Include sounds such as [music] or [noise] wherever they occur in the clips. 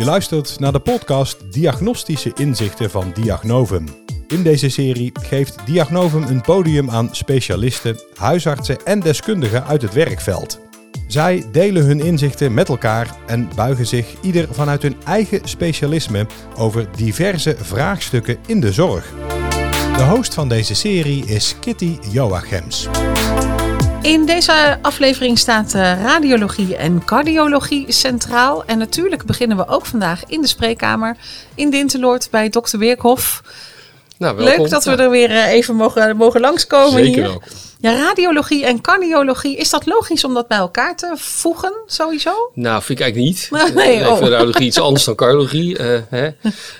Je luistert naar de podcast Diagnostische Inzichten van Diagnovum. In deze serie geeft Diagnovum een podium aan specialisten, huisartsen en deskundigen uit het werkveld. Zij delen hun inzichten met elkaar en buigen zich ieder vanuit hun eigen specialisme over diverse vraagstukken in de zorg. De host van deze serie is Kitty Joachims. In deze aflevering staat uh, radiologie en cardiologie centraal. En natuurlijk beginnen we ook vandaag in de spreekkamer in Dinteloord bij dokter Weerkhoff. Nou, Leuk dat we er weer uh, even mogen, mogen langskomen Zeker hier. welkom. Ja, radiologie en cardiologie, is dat logisch om dat bij elkaar te voegen, sowieso? Nou, vind ik eigenlijk niet. [laughs] Nee, ik oh. vind radiologie iets anders dan cardiologie. eh, hè.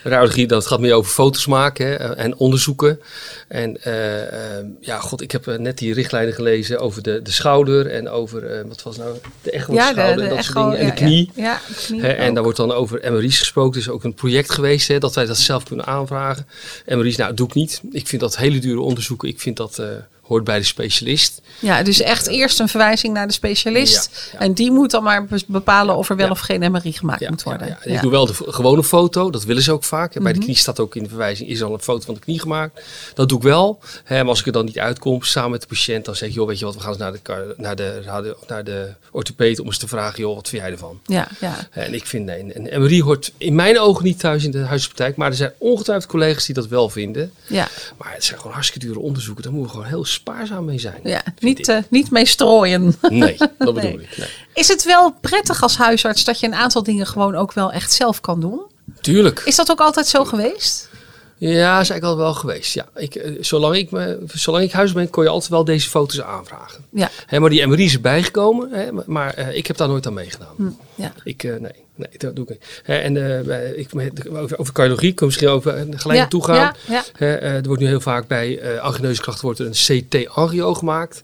Radiologie, dat gaat meer over foto's maken hè, en onderzoeken. En eh, eh, ja, god, ik heb eh, net die richtlijnen gelezen over de, de schouder en over, eh, wat was nou, de echo Ja, de, schouder de en dat soort dingen. En de knie. Ja, ja, de knie Hè, en daar wordt dan over MRI's gesproken. Is ook een project geweest hè, dat wij dat zelf kunnen aanvragen. MRI's, nou, doe ik niet. Ik vind dat hele dure onderzoeken. Ik vind dat eh, hoort bij de specialist. Ja, dus echt eerst een verwijzing naar de specialist. Ja, ja. En die moet dan maar be- bepalen of er wel Ja. of geen MRI gemaakt moet worden. Ik doe wel de gewone foto, dat willen ze ook vaak. Bij Mhm. de knie staat ook in de verwijzing, is al een foto van de knie gemaakt. Dat doe ik wel. Hè, maar als ik er dan niet uitkom, samen met de patiënt, dan zeg ik, joh, weet je wat, we gaan eens naar de, naar de, naar de orthopeed om eens te vragen, joh, wat vind jij ervan? Ja, ja. En ik vind, nee, een MRI hoort in mijn ogen niet thuis in de huispraktijk, maar er zijn ongetwijfeld collega's die dat wel vinden. ja. Maar het zijn gewoon hartstikke dure onderzoeken, daar moeten we gewoon heel spaarzaam mee zijn. ja. Niet, eh, niet mee strooien. Nee, dat [laughs] bedoel Nee. ik. Nee. Is het wel prettig als huisarts dat je een aantal dingen gewoon ook wel echt zelf kan doen? Tuurlijk. Is dat ook altijd zo geweest? Ja, is eigenlijk al wel geweest. Ja, ik, eh, zolang, ik me, zolang ik huis ben, kon je altijd wel deze foto's aanvragen. Ja. Hè, maar die MRI is erbij gekomen, hè, maar, eh, ik heb daar nooit aan meegedaan. Hm, ja. Ik, nee, nee, dat doe ik niet. Hè, en bij- ik, over, over cardiologie kunnen misschien over eh, gelijk Ja, naartoe gaan. ja, ja. Hè, eh, er wordt nu heel vaak bij eh agneuzekracht wordt er een CT-angio gemaakt.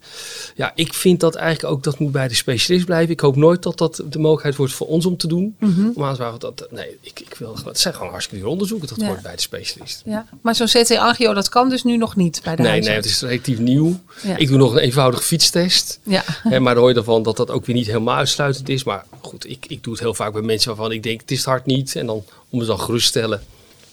Ja, ik vind dat eigenlijk ook, dat moet bij de specialist blijven. Ik hoop nooit dat dat de mogelijkheid wordt voor ons om te doen. Aan te vragen dat, nee, ik, ik wil, het zijn gewoon hartstikke dure onderzoeken. Dat Ja. wordt bij de specialist. ja. Maar zo'n CT-angio, dat kan dus nu nog niet bij de Nee, nee, huisarts. het is relatief nieuw. Ja. Ik doe nog een eenvoudige fietstest. Ja. Hè, maar dan hoor je ervan dat dat ook weer niet helemaal uitsluitend is. Maar goed, ik, ik doe het heel vaak bij mensen waarvan ik denk, het is het hart niet. En dan, om ze dan gerust te stellen,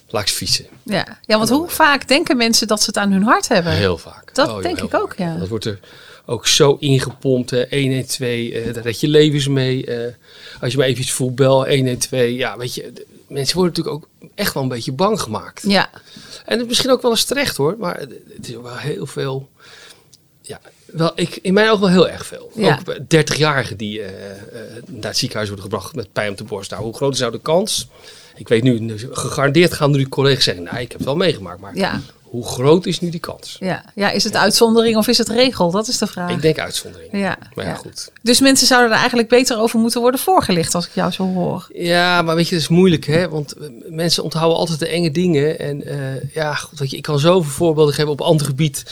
laat ik fietsen. Ja. ja, want hoe vaak denken mensen dat ze het aan hun hart hebben? Heel vaak. Dat Oh, denk ik ook, vaak. ja. Dat wordt er ook zo ingepompt. Hè. 112, eh daar red je levens mee. eh, als je maar even iets voelt, bel 112. Ja, weet je, de- mensen worden natuurlijk ook echt wel een beetje bang gemaakt. Ja, En het is misschien ook wel eens terecht hoor, maar het is wel heel veel. Ja, wel, ik, in mijn ogen wel heel erg veel. Ja. Ook 30-jarigen die eh, eh, naar het ziekenhuis worden gebracht met pijn op de borst. Nou, hoe groot is nou de kans? Ik weet nu, gegarandeerd gaan nu collega's zeggen, nou, ik heb het wel meegemaakt, maar ja, hoe groot is nu die kans? ja. ja, is het uitzondering of is het regel? Dat is de vraag. Ik denk uitzondering. ja, Maar ja, goed. Dus mensen zouden er eigenlijk beter over moeten worden voorgelicht als ik jou zo hoor. Ja, maar weet je, dat is moeilijk, hè? Want eh, mensen onthouden altijd de enge dingen. En ja, goed, weet je, ik kan zoveel voorbeelden geven op ander gebied.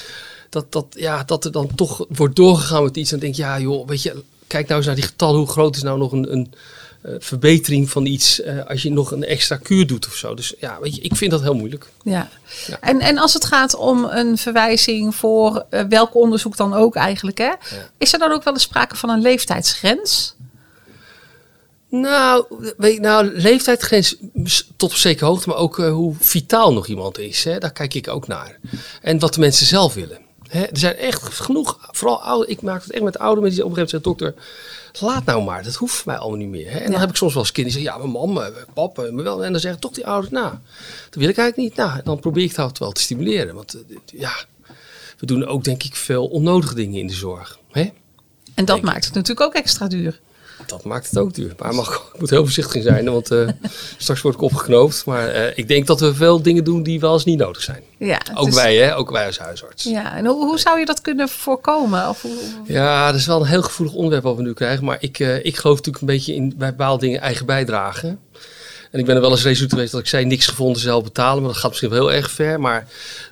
Dat, dat, ja, dat er dan toch wordt doorgegaan met iets. En dan denk je, ja joh, weet je, kijk nou eens naar die getallen. Hoe groot is nou nog een, een eh, verbetering van iets eh, als je nog een extra kuur doet of zo. Dus ja, weet je, ik vind dat heel moeilijk. Ja. Ja. En, en als het gaat om een verwijzing voor eh, welk onderzoek dan ook eigenlijk, hè? is er dan ook wel eens sprake van een leeftijdsgrens? Nou, weet je, nou, leeftijdsgrens tot op zekere hoogte, maar ook hoe vitaal nog iemand is. Hè? Daar kijk ik ook naar. En wat de mensen zelf willen. Hè? Er zijn echt genoeg, vooral oude, ik maak het echt met oude mensen die op een gegeven moment zeggen, dokter, laat nou maar, dat hoeft voor mij allemaal niet meer. Hè? En Ja. dan heb ik soms wel eens kinderen die zeggen, ja, mijn mam, eh, pap, eh, maar wel. En dan zeggen toch die ouders, nou, dat wil ik eigenlijk niet. Nou, en dan probeer ik dat wel te stimuleren. Want eh, ja, we doen ook denk ik veel onnodige dingen in de zorg. Hè? En dat Denk maakt het natuurlijk ook extra duur. Dat maakt het ook duur. Maar mag, ik moet heel voorzichtig zijn, want eh, [laughs] straks word ik opgeknoopt. Maar eh, ik denk dat we veel dingen doen die wel eens niet nodig zijn. Ja, Ook dus- wij, hè? Ook wij als huisarts. Ja. Ja, en hoe, hoe zou je dat kunnen voorkomen? Of hoe, dat is wel een heel gevoelig onderwerp wat we nu krijgen. Maar ik, eh, ik geloof natuurlijk een beetje in bij bepaalde dingen eigen bijdrage. En ik ben er wel eens resoluut geweest dat ik zei niks gevonden zelf betalen. Maar dat gaat misschien wel heel erg ver. Maar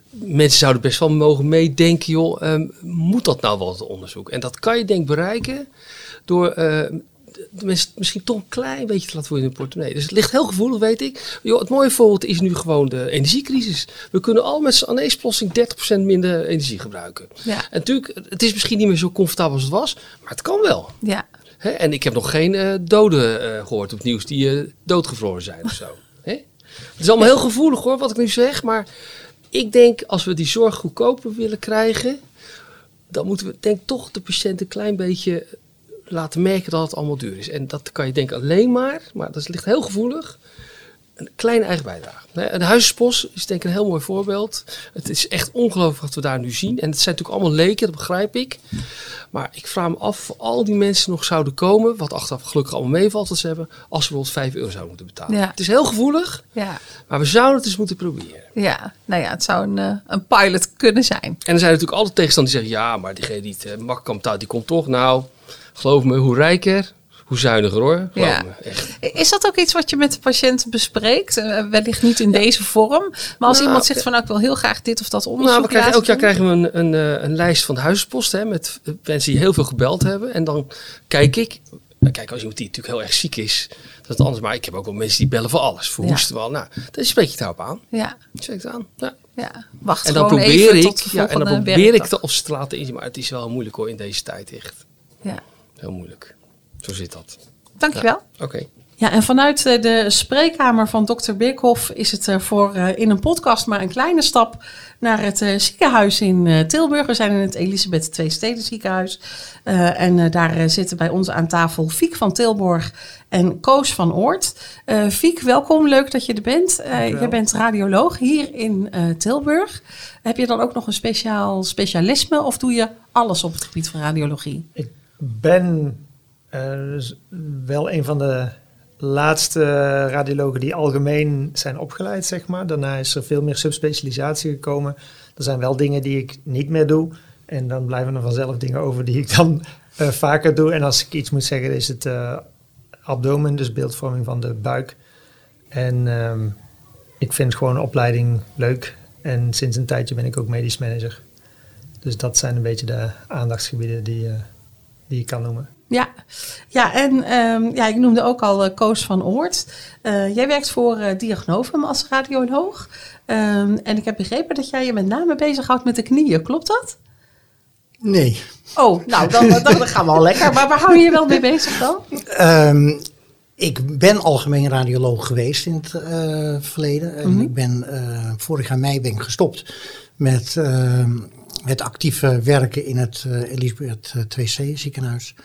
mensen zouden best wel mogen meedenken, joh. ehm, moet dat nou wel het onderzoek? En dat kan je denk ik bereiken door eh, de mensen misschien toch een klein beetje te laten worden in de portemonnee. Dus het ligt heel gevoelig, weet ik. Joh, het mooie voorbeeld is nu gewoon de energiecrisis. We kunnen al met z'n aan deze oplossing 30% minder energie gebruiken. Ja. En natuurlijk, het is misschien niet meer zo comfortabel als het was, maar het kan wel. Ja? En ik heb nog geen eh, doden eh, gehoord op het nieuws die eh, doodgevroren zijn of zo. [laughs] Het is allemaal heel gevoelig hoor, wat ik nu zeg. Maar ik denk, als we die zorg goedkoper willen krijgen... dan moeten we denk toch de patiënt een klein beetje laten merken dat het allemaal duur is. En dat kan je denken alleen maar, maar dat ligt heel gevoelig... Een kleine eigen bijdrage. Een huispost is denk ik een heel mooi voorbeeld. Het is echt ongelooflijk wat we daar nu zien. En het zijn natuurlijk allemaal leken, dat begrijp ik. Maar ik vraag me af of al die mensen nog zouden komen, wat achteraf gelukkig allemaal meevalt dat ze hebben, als ze bijvoorbeeld 5 euro zouden moeten betalen. Ja. Het is heel gevoelig, Ja, maar we zouden het eens moeten proberen. ja. Nou ja, het zou een, eh, een pilot kunnen zijn. En er zijn natuurlijk altijd tegenstanders die zeggen, ja, maar diegene die het makkelijk kan betalen, die komt toch. Nou, geloof me, hoe rijker, hoe zuiniger hoor. Geloof Ja. me, echt. Is dat ook iets wat je met de patiënt bespreekt? Eh, wellicht niet in deze vorm. Maar als Nou, iemand zegt van nou, ik wil heel graag dit of dat onderzoek Nou, we krijgen, elk jaar krijgen we een, een, eh, een lijst van de huispost hè, met eh, mensen die heel veel gebeld hebben. En dan kijk ik, nou, kijk als iemand die natuurlijk heel erg ziek is, dat is anders. Maar ik heb ook wel mensen die bellen voor alles, voor Ja. hoesten wel. Nou, dan spreek je het daarop aan. Ja, Spreek het aan. Ja. ja. Wacht En dan gewoon probeer even ik, tot de ja, en dan probeer ik werkdag. ze te laten inzien. Maar het is wel moeilijk hoor in deze tijd echt. Ja. Heel moeilijk. Zo zit dat. Dankjewel. Oké. Ja, en vanuit eh, de spreekkamer van dokter Birkhoff is het eh, voor eh, in een podcast maar een kleine stap naar het eh, ziekenhuis in eh, Tilburg. We zijn in het Elisabeth II Steden ziekenhuis. Eh, en eh, daar zitten bij ons aan tafel Fiek van Tilburg en Koos van Oort. Eh Fiek, welkom. Leuk dat je er bent. Eh jij bent radioloog hier in eh, Tilburg. Heb je dan ook nog een speciaal specialisme of doe je alles op het gebied van radiologie? Ik ben eh, wel een van de laatste radiologen die algemeen zijn opgeleid, zeg maar. Daarna is er veel meer subspecialisatie gekomen. Er zijn wel dingen die ik niet meer doe. En dan blijven er vanzelf dingen over die ik dan eh, vaker doe. En als ik iets moet zeggen, is het eh, abdomen, dus beeldvorming van de buik. En ehm, ik vind gewoon een opleiding leuk. En sinds een tijdje ben ik ook medisch manager. Dus dat zijn een beetje de aandachtsgebieden die, die ik kan noemen. Ja, ja en ehm, ja, ik noemde ook al eh, Koos van Oort. Eh, jij werkt voor eh, Diagnovum als radioloog. Ehm, en ik heb begrepen dat jij je met name bezighoudt met de knieën. Klopt dat? Nee. Oh, nou, dan, dan, [laughs] dan gaan we al lekker. Maar waar hou je je wel mee bezig dan? Ehm, ik ben algemeen radioloog geweest in het eh, verleden. En Mhm. ik ben eh, vorig jaar mei ben ik gestopt met ehm, het actieve werken in het eh, Elisabeth eh, 2C ziekenhuis.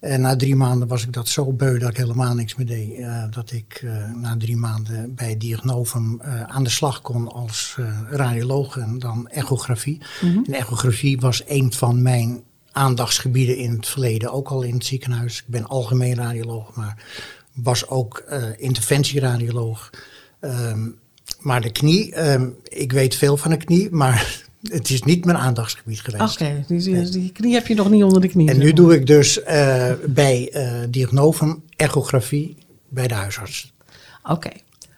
En na drie maanden was ik dat zo beu dat ik helemaal niks meer deed. eh, dat ik eh, na drie maanden bij Diagnovum eh, aan de slag kon als eh, radioloog en dan echografie. En echografie was een van mijn aandachtsgebieden in het verleden, ook al in het ziekenhuis. Ik ben algemeen radioloog, maar was ook eh, interventieradioloog. Ehm, maar de knie, ehm, ik weet veel van de knie, maar het is niet mijn aandachtsgebied geweest. Oké, die, knie heb je nog niet onder de knie. En nu doe ik dus eh, bij eh Diagnovum echografie bij de huisarts. Oké.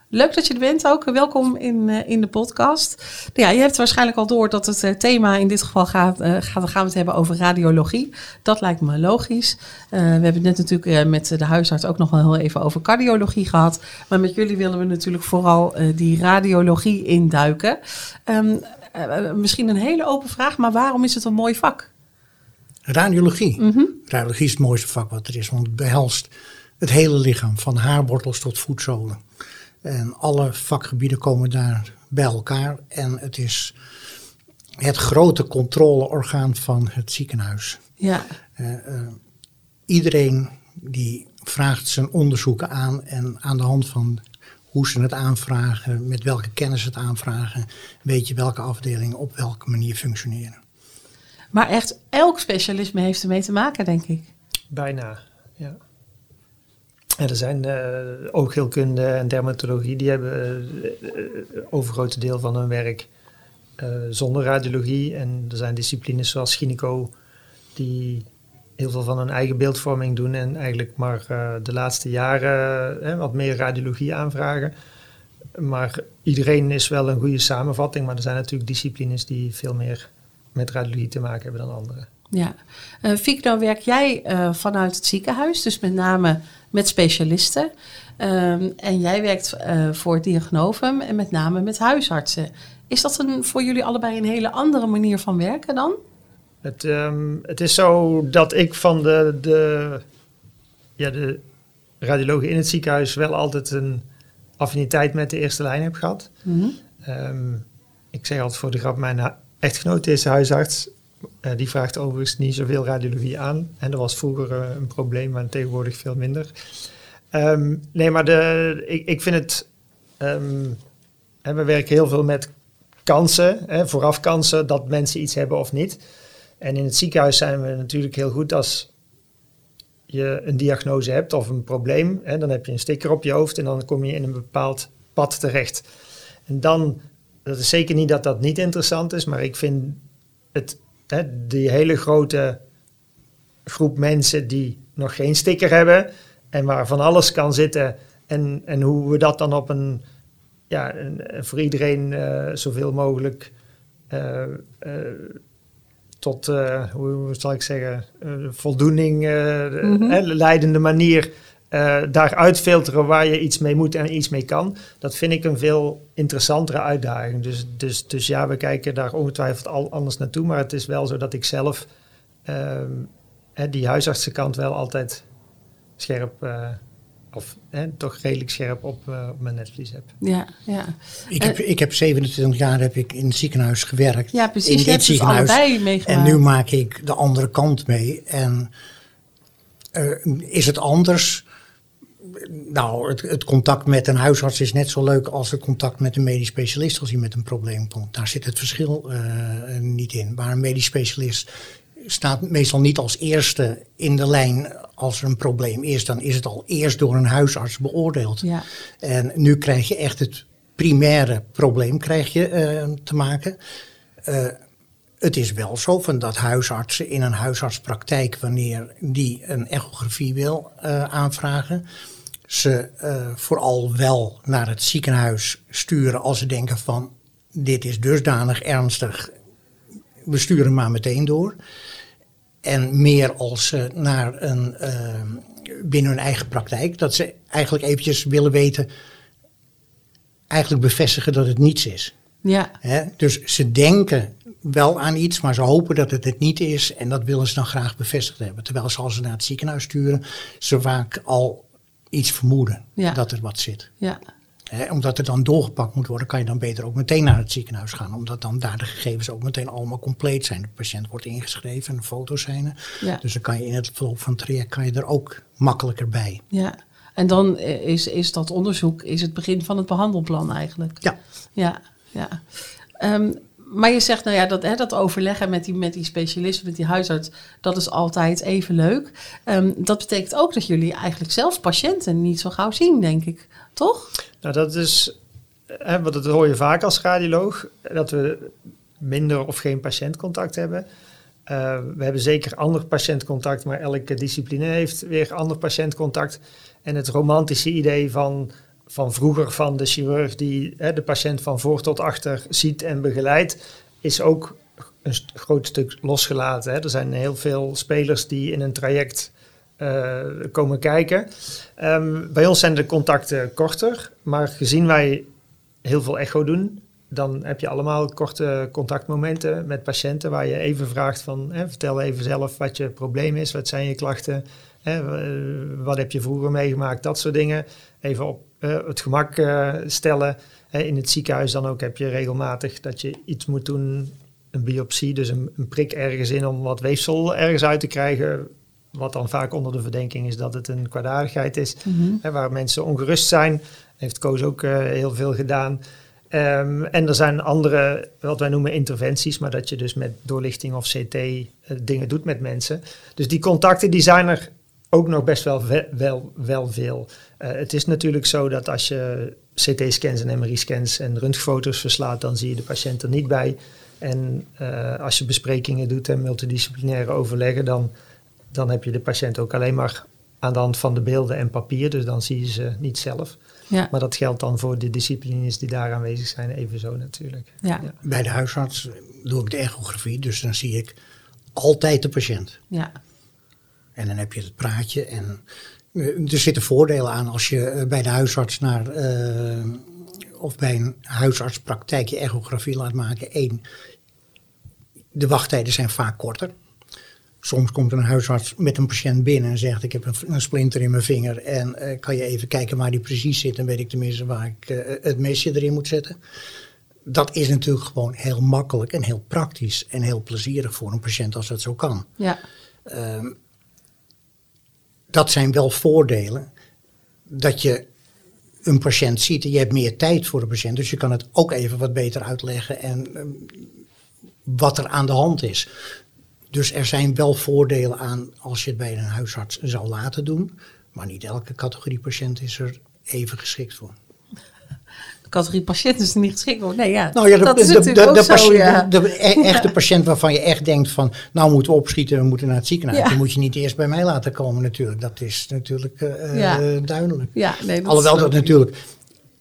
Leuk dat je er bent ook. Welkom in, eh, in de podcast. Ja, je hebt waarschijnlijk al door dat het thema in dit geval gaat, gaat, gaan we het hebben over radiologie. Dat lijkt me logisch. We hebben het net natuurlijk met de huisarts ook nog wel heel even over cardiologie gehad. Maar met jullie willen we natuurlijk vooral die radiologie induiken. Ehm, eh, misschien een hele open vraag, maar waarom is het een mooi vak? Radiologie. Radiologie is het mooiste vak wat er is, want het behelst het hele lichaam, van haarwortels tot voetzolen. En alle vakgebieden komen daar bij elkaar. En het is het grote controleorgaan van het ziekenhuis. Ja, Eh, eh, iedereen die vraagt zijn onderzoeken aan en aan de hand van hoe ze het aanvragen, met welke kennis ze het aanvragen, weet je welke afdelingen op welke manier functioneren. maar echt elk specialisme heeft ermee te maken, denk ik. Bijna, ja. En er zijn eh oogheelkunde en dermatologie, die hebben eh, eh, overgrote deel van hun werk eh, zonder radiologie. En er zijn disciplines zoals gyneco, die heel veel van hun eigen beeldvorming doen en eigenlijk maar eh, de laatste jaren eh, wat meer radiologie aanvragen. Maar iedereen is wel een goede samenvatting, maar er zijn natuurlijk disciplines die veel meer met radiologie te maken hebben dan andere. Ja. Eh Fiek, nou werk jij vanuit het ziekenhuis, dus met name met specialisten. Ehm, en jij werkt voor Diagnovum en met name met huisartsen. Is dat een, voor jullie allebei een hele andere manier van werken dan? Het, ehm, het is zo dat ik van de, de ja, de radiologen in het ziekenhuis wel altijd een affiniteit met de eerste lijn heb gehad. Mhm. Ehm, ik zeg altijd voor de grap, mijn echtgenoot is huisarts. Eh, die vraagt overigens niet zoveel radiologie aan. En dat was vroeger eh, een probleem, maar tegenwoordig veel minder. Ehm, nee, maar de, ik, ik vind het... hè, we werken heel veel met kansen, hè, vooraf kansen dat mensen iets hebben of niet. En in het ziekenhuis zijn we natuurlijk heel goed als je een diagnose hebt of een probleem. Hè, dan heb je een sticker op je hoofd en dan kom je in een bepaald pad terecht. En dan, dat is zeker niet dat dat niet interessant is, maar ik vind het, hè, die hele grote groep mensen die nog geen sticker hebben en waar van alles kan zitten en, en hoe we dat dan op een, ja, een, voor iedereen eh, zoveel mogelijk eh, eh, tot, eh, hoe, zal ik zeggen, eh, voldoening eh, Mhm. leidende manier eh daar uitfilteren waar je iets mee moet en iets mee kan. Dat vind ik een veel interessantere uitdaging. Dus, dus, dus ja, we kijken daar ongetwijfeld al anders naartoe. Maar het is wel zo dat ik zelf ehm, die huisartsenkant wel altijd scherp, of hè, toch redelijk scherp op, eh, op mijn netvlies heb. Ja, ja. Ik heb, ik heb 27 jaar heb ik in het ziekenhuis gewerkt. ja, precies. In Je hebt het ziekenhuis. allebei meegemaakt. En nu maak ik de andere kant mee. En eh, is het anders? Nou, het, het contact met een huisarts is net zo leuk als het contact met een medisch specialist als hij met een probleem komt. Daar zit het verschil eh, niet in. Maar een medisch specialist staat meestal niet als eerste in de lijn als er een probleem is. Dan is het al eerst door een huisarts beoordeeld. Ja, En nu krijg je echt het primaire probleem krijg je, eh, te maken. Eh, het is wel zo van dat huisartsen in een huisartspraktijk, wanneer die een echografie wil eh, aanvragen, ze vooral wel naar het ziekenhuis sturen als ze denken van dit is dusdanig ernstig, we sturen maar meteen door. En meer als ze naar een, eh, binnen hun eigen praktijk, dat ze eigenlijk eventjes willen weten, eigenlijk bevestigen dat het niets is. ja, Hè? Dus ze denken wel aan iets, maar ze hopen dat het het niet is. En dat willen ze dan graag bevestigd hebben. Terwijl ze als ze naar het ziekenhuis sturen, ze vaak al iets vermoeden Ja. dat er wat zit. ja, Omdat het dan doorgepakt moet worden, kan je dan beter ook meteen naar het ziekenhuis gaan. Omdat dan daar de gegevens ook meteen allemaal compleet zijn. De patiënt wordt ingeschreven en foto's zijn er. ja. Dus dan kan je in het verloop van het traject kan je er ook makkelijker bij. ja. En dan eh, is, is dat onderzoek is het begin van het behandelplan eigenlijk. Ja. Ja, ja. Ehm, maar je zegt, nou ja, dat, hè, dat overleggen met die, met die specialist, met die huisarts, dat is altijd even leuk. Ehm, dat betekent ook dat jullie eigenlijk zelf patiënten niet zo gauw zien, denk ik. Toch? Nou, dat is, hè, want dat je vaak als radioloog, dat we minder of geen patiëntcontact hebben. Eh, we hebben zeker ander patiëntcontact, maar elke discipline heeft weer ander patiëntcontact. En het romantische idee van, van vroeger van de chirurg die hè, de patiënt van voor tot achter ziet en begeleidt, is ook een groot stuk losgelaten. Hè. Er zijn heel veel spelers die in een traject eh, komen kijken. Ehm, bij ons zijn de contacten korter, maar gezien wij heel veel echo doen, dan heb je allemaal korte contactmomenten met patiënten waar je even vraagt van, hè, vertel even zelf wat je probleem is, wat zijn je klachten, hè, wat heb je vroeger meegemaakt, dat soort dingen. Even op het gemak eh, stellen. In het ziekenhuis dan ook heb je regelmatig dat je iets moet doen, een biopsie, dus een, een prik ergens in om wat weefsel ergens uit te krijgen, wat dan vaak onder de verdenking is dat het een kwaadaardigheid is hè, waar mensen ongerust zijn. Heeft Koos ook eh, heel veel gedaan. Ehm, en er zijn andere, wat wij noemen interventies, maar dat je dus met doorlichting of CT eh, dingen doet met mensen. Dus die contacten die zijn er ook nog best wel, wel, wel veel. Eh, het is natuurlijk zo dat als je CT-scans en MRI-scans en röntgenfoto's verslaat, dan zie je de patiënt er niet bij. En eh, als je besprekingen doet en multidisciplinaire overleggen, dan, dan heb je de patiënt ook alleen maar aan de hand van de beelden en papier. Dus dan zie je ze niet zelf. Ja, Maar dat geldt dan voor de disciplines die daar aanwezig zijn, evenzo natuurlijk. ja, Ja. Bij de huisarts doe ik de echografie, dus dan zie ik altijd de patiënt. ja, En dan heb je het praatje. En eh, er zitten voordelen aan als je eh, bij de huisarts naar. eh, of bij een huisartspraktijk je echografie laat maken. Eén, de wachttijden zijn vaak korter. Soms komt een huisarts met een patiënt binnen en zegt: Ik heb een, een splinter in mijn vinger. En kan je even kijken waar die precies zit? Dan weet ik tenminste waar ik het mesje erin moet zetten. Dat is natuurlijk gewoon heel makkelijk en heel praktisch en heel plezierig voor een patiënt als dat zo kan. Ja. Ehm, dat zijn wel voordelen. Dat je een patiënt ziet en je hebt meer tijd voor de patiënt. Dus je kan het ook even wat beter uitleggen en ehm, wat er aan de hand is. Dus er zijn wel voordelen aan als je het bij een huisarts zou laten doen. Maar niet elke categorie patiënt is er even geschikt voor. Categorie patiënt is er niet geschikt voor. Nee, ja. Nou ja, de, dat is de, natuurlijk de, ook zo, patiënt, ja. de, de e- echte patiënt waarvan je echt denkt van, nou moeten we opschieten, we moeten naar het ziekenhuis. Ja. Die moet je niet eerst bij mij laten komen natuurlijk. Dat is natuurlijk eh, Ja. eh, duidelijk. Ja, nee, dat Alhoewel dat natuurlijk,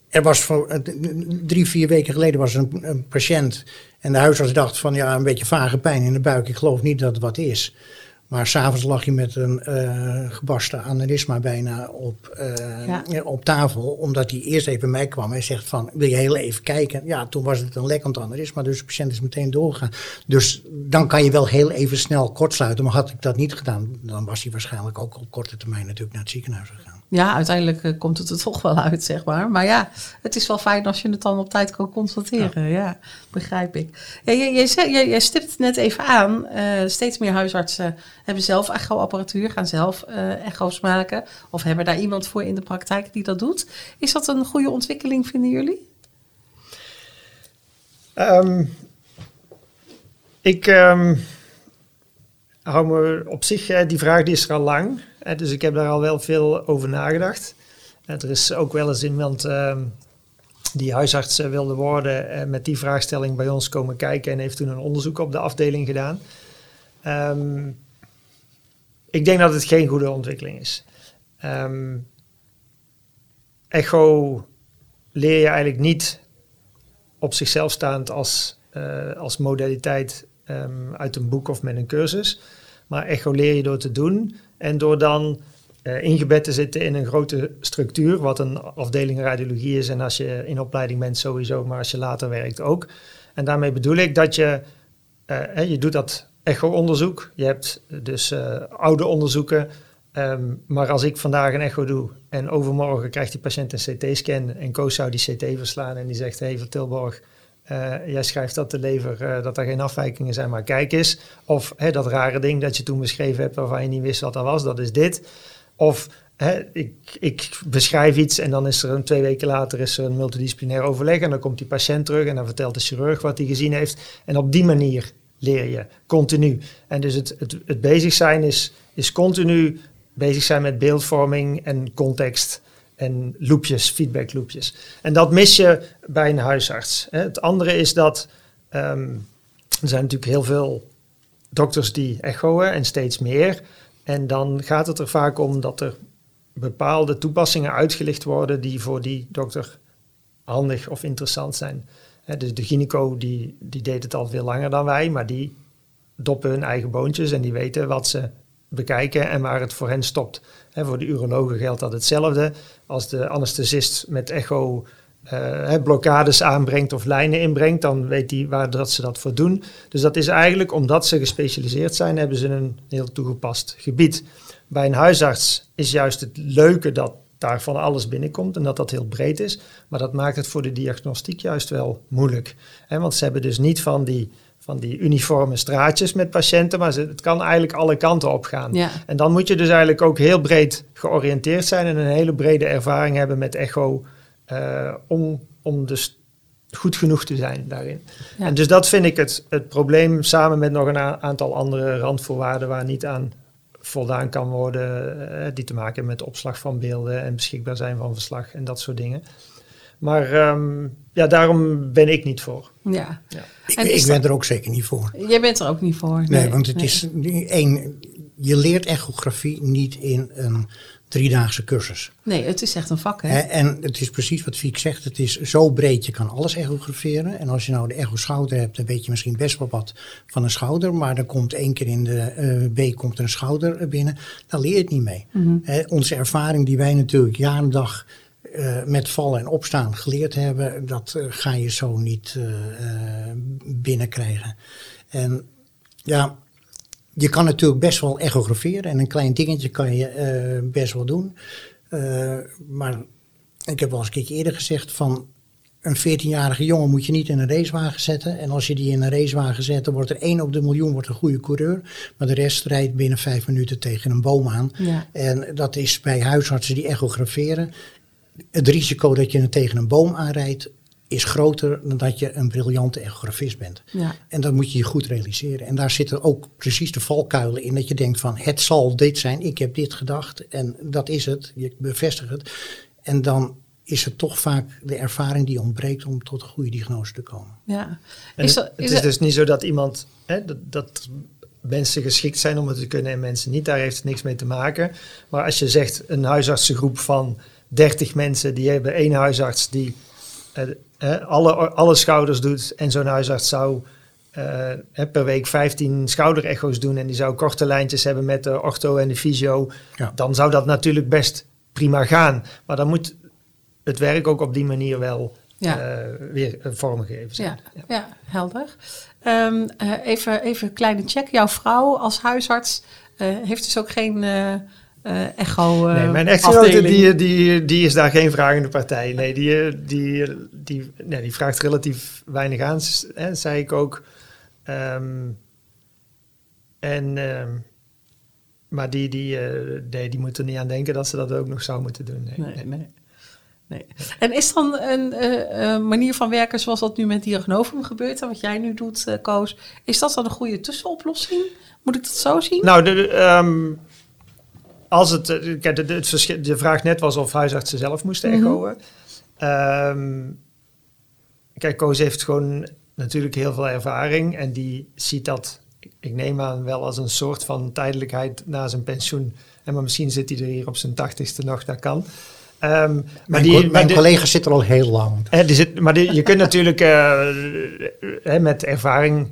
er was voor, eh, drie, vier weken geleden was een, een patiënt en de huisarts dacht van, ja een beetje vage pijn in de buik, ik geloof niet dat het wat is. Maar s'avonds lag je met een eh gebarsten aneurysma bijna op, eh, Ja. ja, op tafel. Omdat hij eerst even bij mij kwam en zegt van, wil je heel even kijken? Ja, toen was het een lekkend aneurysma, dus de patiënt is meteen doorgegaan. Dus dan kan je wel heel even snel kortsluiten. Maar had ik dat niet gedaan, dan was hij waarschijnlijk ook op korte termijn natuurlijk naar het ziekenhuis gegaan. Ja, uiteindelijk eh, komt het er toch wel uit, zeg maar. Maar ja, het is wel fijn als je het dan op tijd kan constateren. Ja, begrijp ik. Jij, stipt het net even aan. eh, steeds meer huisartsen hebben zelf echo-apparatuur, gaan zelf eh, echo's maken. Of hebben daar iemand voor in de praktijk die dat doet. Is dat een goede ontwikkeling, vinden jullie? Ehm, ik ehm, hou me op zich, die vraag die is er al lang. Dus ik heb daar al wel veel over nagedacht. Eh, er is ook wel eens iemand ehm, die huisarts eh, wilde worden eh, met die vraagstelling bij ons komen kijken en heeft toen een onderzoek op de afdeling gedaan. Ehm, ik denk dat het geen goede ontwikkeling is. Ehm, echo leer je eigenlijk niet op zichzelf staand als, als modaliteit uit een boek of met een cursus. Maar echo leer je door te doen en door dan eh, ingebed te zitten in een grote structuur, wat een afdeling radiologie is. En als je in opleiding bent sowieso, maar als je later werkt ook. En daarmee bedoel ik dat je, eh, hè, je doet dat echo-onderzoek. Je hebt dus eh, oude onderzoeken. Ehm, maar als ik vandaag een echo doe en overmorgen krijgt die patiënt een CT-scan en Koos zou die CT verslaan en die zegt, hey van Tilborg, eh, jij schrijft dat de lever, eh, dat er geen afwijkingen zijn, maar kijk eens. Of hè, dat rare ding dat je toen beschreven hebt waarvan je niet wist wat dat was, dat is dit. Of hè, ik, ik beschrijf iets en dan is er een twee weken later is er een multidisciplinair overleg en dan komt die patiënt terug en dan vertelt de chirurg wat hij gezien heeft. En op die manier leer je, continu. En dus het, het, het bezig zijn is, is continu bezig zijn met beeldvorming en context en loopjes, feedback loopjes. En dat mis je bij een huisarts. hè. Het andere is dat ehm, er zijn natuurlijk heel veel dokters die echoen en steeds meer. En dan gaat het er vaak om dat er bepaalde toepassingen uitgelicht worden die voor die dokter handig of interessant zijn. Dus de gyneco die, die deed het al veel langer dan wij, maar die doppen hun eigen boontjes en die weten wat ze bekijken en waar het voor hen stopt. Voor de urologen geldt dat hetzelfde. Als de anesthesist met echo hè, blokkades aanbrengt of lijnen inbrengt, dan weet hij waar dat ze dat voor doen. Dus dat is eigenlijk, omdat ze gespecialiseerd zijn, hebben ze een heel toegepast gebied. Bij een huisarts is juist het leuke dat daar van alles binnenkomt en dat dat heel breed is. Maar dat maakt het voor de diagnostiek juist wel moeilijk. Want ze hebben dus niet van die, van die uniforme straatjes met patiënten, maar het kan eigenlijk alle kanten op gaan. Ja. En dan moet je dus eigenlijk ook heel breed georiënteerd zijn en een hele brede ervaring hebben met echo eh, om, om dus goed genoeg te zijn daarin. Ja. En dus dat vind ik het, het probleem samen met nog een aantal andere randvoorwaarden waar niet aan voldaan kan worden, eh, die te maken hebben met opslag van beelden en beschikbaar zijn van verslag en dat soort dingen. Maar ehm, ja, daarom ben ik niet voor. Ja. Ik, En is ik ben er ook zeker niet voor. Jij bent er ook niet voor. Nee, want het nee. is één, je leert echografie niet in een driedaagse cursus. Nee, het is echt een vak, hè? En het is precies wat Fiek zegt, het is zo breed, je kan alles echograferen. En als je nou de echo-schouder hebt, dan weet je misschien best wel wat van een schouder. Maar dan komt één keer in de eh, week komt er een schouder binnen, dan leer je het niet mee. Hè, onze ervaring die wij natuurlijk jaar en dag eh, met vallen en opstaan geleerd hebben, dat eh, ga je zo niet eh, binnenkrijgen. En ja, je kan natuurlijk best wel echograferen en een klein dingetje kan je best wel doen. Maar ik heb wel eens een keertje eerder gezegd van een 14-jarige jongen moet je niet in een racewagen zetten. En als je die in een racewagen zet, dan wordt er één op de miljoen wordt een goede coureur. Maar de rest rijdt binnen vijf minuten tegen een boom aan. Ja. En dat is bij huisartsen die echograferen. Het risico dat je tegen een boom aanrijdt, is groter dan dat je een briljante echografist bent. Ja. En dat moet je je goed realiseren. En daar zitten ook precies de valkuilen in. Dat je denkt van het zal dit zijn, ik heb dit gedacht en dat is het. Je bevestigt het. En dan is het toch vaak de ervaring die ontbreekt om tot een goede diagnose te komen. Ja. Is het is, dus niet zo dat iemand, hè, dat, dat mensen geschikt zijn om het te kunnen en mensen niet, daar heeft het niks mee te maken. Maar als je zegt een huisartsengroep van 30 mensen, die hebben één huisarts die uh, alle, alle schouders doet en zo'n huisarts zou uh, per week 15 schouderecho's doen en die zou korte lijntjes hebben met de ortho en de fysio, dan zou dat natuurlijk best prima gaan. Maar dan moet het werk ook op die manier wel ja. uh, weer vormgeven. Ja, ja. ja, helder. Um, even, even een kleine check. Jouw vrouw als huisarts heeft dus ook geen uh, echo uh, Nee, mijn echtgenote die, die, die is daar geen vragende partij. Nee, die, die, die, nee, die vraagt relatief weinig aan, hè, zei ik ook. Um, en, um, maar die, die, uh, nee, die moet er niet aan denken dat ze dat ook nog zou moeten doen. Nee, nee, nee. nee. En is dan een manier van werken zoals dat nu met Diagnovum gebeurt en wat jij nu doet, Koos, is dat dan een goede tussenoplossing? Moet ik dat zo zien? Nou, de, um, als het, eh, kijk, de, de, de, vraag net was of huisartsen zelf moesten mhm. echoen. Mm kijk, Koos heeft gewoon natuurlijk heel veel ervaring en die ziet dat, ik neem aan, wel als een soort van tijdelijkheid na zijn pensioen. En maar misschien zit hij er hier op zijn tachtigste nog, dat kan. Um, maar mijn, die, mijn collega zit er al heel lang. Hè, die zit, maar die, je kunt natuurlijk uh, hè, met ervaring,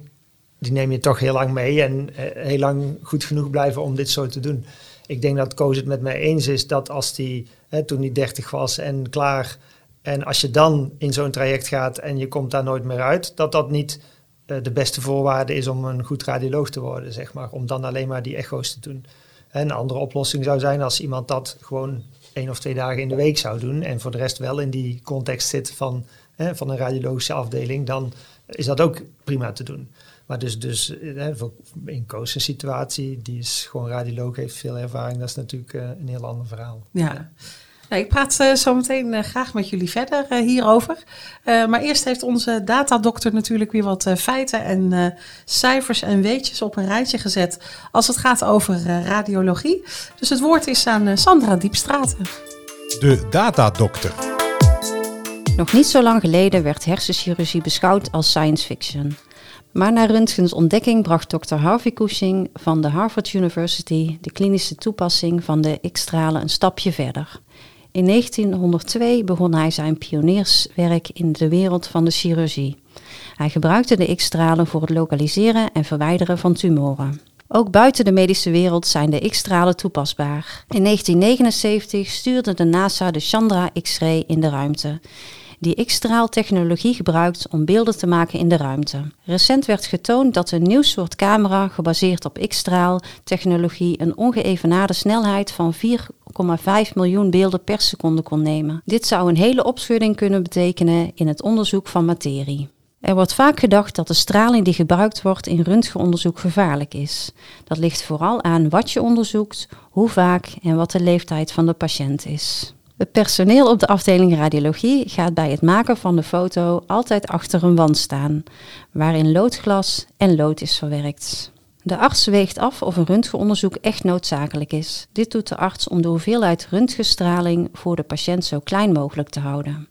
die neem je toch heel lang mee en uh, heel lang goed genoeg blijven om dit zo te doen ik denk dat Koos het met mij eens is dat als die, hè, toen hij 30 was en klaar, en als je dan in zo'n traject gaat en je komt daar nooit meer uit, dat dat niet uh, de beste voorwaarde is om een goed radioloog te worden, zeg maar. Om dan alleen maar die echo's te doen. En een andere oplossing zou zijn als iemand dat gewoon één of twee dagen in de week zou doen en voor de rest wel in die context zit van, hè, van een radiologische afdeling, dan is dat ook prima te doen. Maar dus, dus in Koos een situatie, die is gewoon radioloog, heeft veel ervaring. Dat is natuurlijk uh, een heel ander verhaal. Ja. Nou, ik praat uh, zo meteen uh, graag met jullie verder hierover. maar eerst heeft onze datadokter natuurlijk weer wat feiten en cijfers en weetjes op een rijtje gezet als het gaat over radiologie. Dus het woord is aan Sandra Diepstraten. De datadokter. Nog niet zo lang geleden werd hersenchirurgie beschouwd als science fiction. Maar na Röntgens ontdekking bracht Dr. Harvey Cushing van de Harvard University de klinische toepassing van de X-stralen een stapje verder. In 1902 begon hij zijn pionierswerk in de wereld van de chirurgie. Hij gebruikte de X-stralen voor het lokaliseren en verwijderen van tumoren. Ook buiten de medische wereld zijn de X-stralen toepasbaar. In 1979 stuurde de NASA de Chandra X-ray in de ruimte die X-straaltechnologie gebruikt om beelden te maken in de ruimte. Recent werd getoond dat een nieuw soort camera gebaseerd op X-straaltechnologie een ongeëvenaarde snelheid van 4,5 miljoen beelden per seconde kon nemen. Dit zou een hele opschudding kunnen betekenen in het onderzoek van materie. Er wordt vaak gedacht dat de straling die gebruikt wordt in röntgenonderzoek gevaarlijk is. Dat ligt vooral aan wat je onderzoekt, hoe vaak en wat de leeftijd van de patiënt is. Het personeel op de afdeling radiologie gaat bij het maken van de foto altijd achter een wand staan, waarin loodglas en lood is verwerkt. De arts weegt af of een röntgenonderzoek echt noodzakelijk is. Dit doet de arts om de hoeveelheid röntgenstraling voor de patiënt zo klein mogelijk te houden.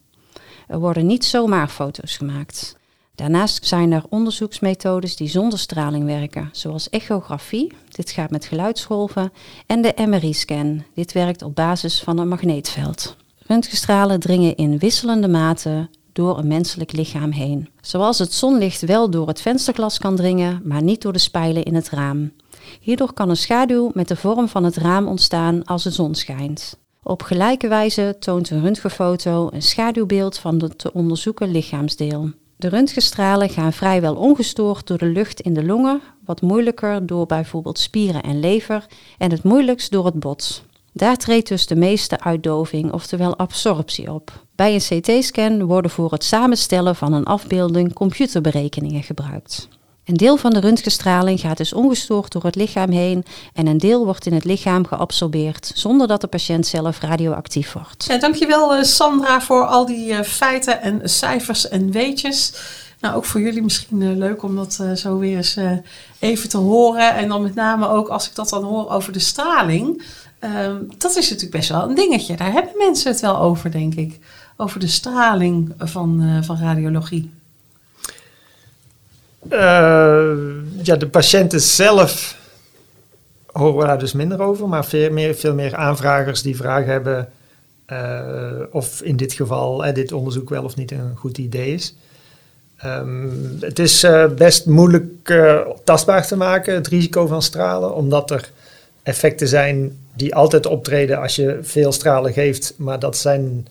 Er worden niet zomaar foto's gemaakt. Daarnaast zijn er onderzoeksmethodes die zonder straling werken, zoals echografie, dit gaat met geluidsgolven, en de MRI-scan, dit werkt op basis van een magneetveld. Röntgenstralen dringen in wisselende mate door een menselijk lichaam heen. Zoals het zonlicht wel door het vensterglas kan dringen, maar niet door de spijlen in het raam. Hierdoor kan een schaduw met de vorm van het raam ontstaan als de zon schijnt. Op gelijke wijze toont een röntgenfoto een schaduwbeeld van het te onderzoeken lichaamsdeel. De röntgenstralen gaan vrijwel ongestoord door de lucht in de longen, wat moeilijker door bijvoorbeeld spieren en lever en het moeilijkst door het bot. Daar treedt dus de meeste uitdoving, oftewel absorptie op. Bij een CT-scan worden voor het samenstellen van een afbeelding computerberekeningen gebruikt. Een deel van de röntgenstraling gaat dus ongestoord door het lichaam heen en een deel wordt in het lichaam geabsorbeerd zonder dat de patiënt zelf radioactief wordt. Ja, dankjewel uh, Sandra voor al die uh, feiten en cijfers en weetjes. Nou, ook voor jullie misschien uh, leuk om dat zo weer eens even te horen. En dan met name ook als ik dat dan hoor over de straling. Ehm, dat is natuurlijk best wel een dingetje. Daar hebben mensen het wel over, denk ik. Over de straling van, van radiologie. Uh, ja, de patiënten zelf horen we daar dus minder over, maar veel meer, veel meer aanvragers die vragen hebben uh, of in dit geval uh, dit onderzoek wel of niet een goed idee is. Um, het is best moeilijk tastbaar te maken, het risico van stralen, omdat er effecten zijn die altijd optreden als je veel stralen geeft, maar dat zijn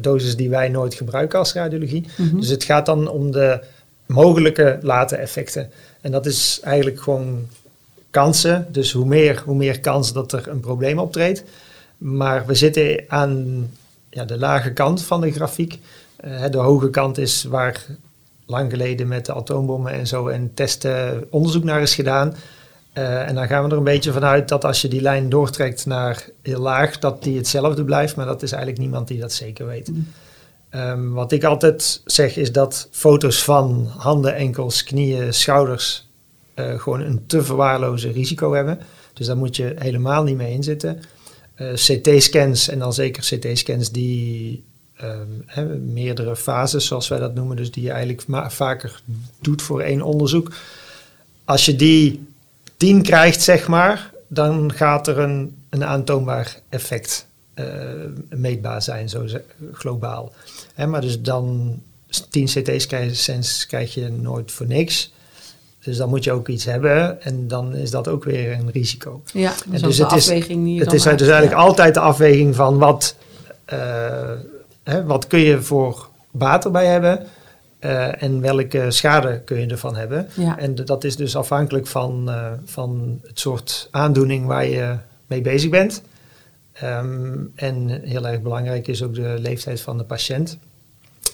doses die wij nooit gebruiken als radiologie. Mm -hmm. Dus het gaat dan om de mogelijke late effecten. En dat is eigenlijk gewoon kansen. Dus hoe meer, hoe meer kans dat er een probleem optreedt. Maar we zitten aan ja, de lage kant van de grafiek. Uh, de hoge kant is waar lang geleden met de atoombommen en zo en testen onderzoek naar is gedaan. Uh, en dan gaan we er een beetje vanuit dat als je die lijn doortrekt naar heel laag, dat die hetzelfde blijft. Maar dat is eigenlijk niemand die dat zeker weet. Mm. Um, wat ik altijd zeg is dat foto's van handen, enkels, knieën, schouders uh, gewoon een te verwaarlozen risico hebben. Dus daar moet je helemaal niet mee inzitten. Uh, CT-scans en dan zeker CT-scans die he, meerdere fases, zoals wij dat noemen, dus die je eigenlijk vaker doet voor één onderzoek. Als je die 10 krijgt, zeg maar, dan gaat er een, een aantoonbaar effect meetbaar zijn, zo globaal. Hè, maar dus dan 10 CT-scans krijg je nooit voor niks. Dus dan moet je ook iets hebben en dan is dat ook weer een risico. Ja, dus, dus het is, afweging Het is dus eigenlijk ja. altijd de afweging van wat, uh, hè, wat kun je voor baat erbij hebben uh, en welke schade kun je ervan hebben. Ja. En dat is dus afhankelijk van, uh, van het soort aandoening waar je mee bezig bent. Um, en heel erg belangrijk is ook de leeftijd van de patiënt.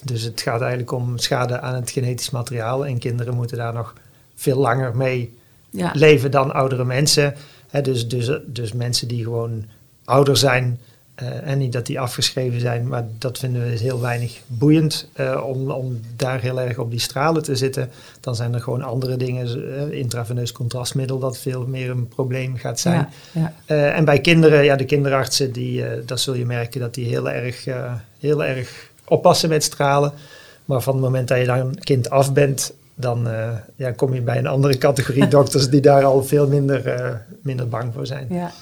Dus het gaat eigenlijk om schade aan het genetisch materiaal. En kinderen moeten daar nog veel langer mee ja. leven dan oudere mensen. He, dus, dus, dus mensen die gewoon ouder zijn. Uh, en niet dat die afgeschreven zijn, maar dat vinden we heel weinig boeiend uh, om, om daar heel erg op die stralen te zitten. Dan zijn er gewoon andere dingen, uh, intraveneus contrastmiddel, dat veel meer een probleem gaat zijn. Ja, ja. en bij kinderen, ja, de kinderartsen, die, dat zul je merken dat die heel erg, heel erg oppassen met stralen. Maar van het moment dat je dan kind af bent, dan ja, kom je bij een andere categorie [laughs] dokters die daar al veel minder, minder bang voor zijn. Ja.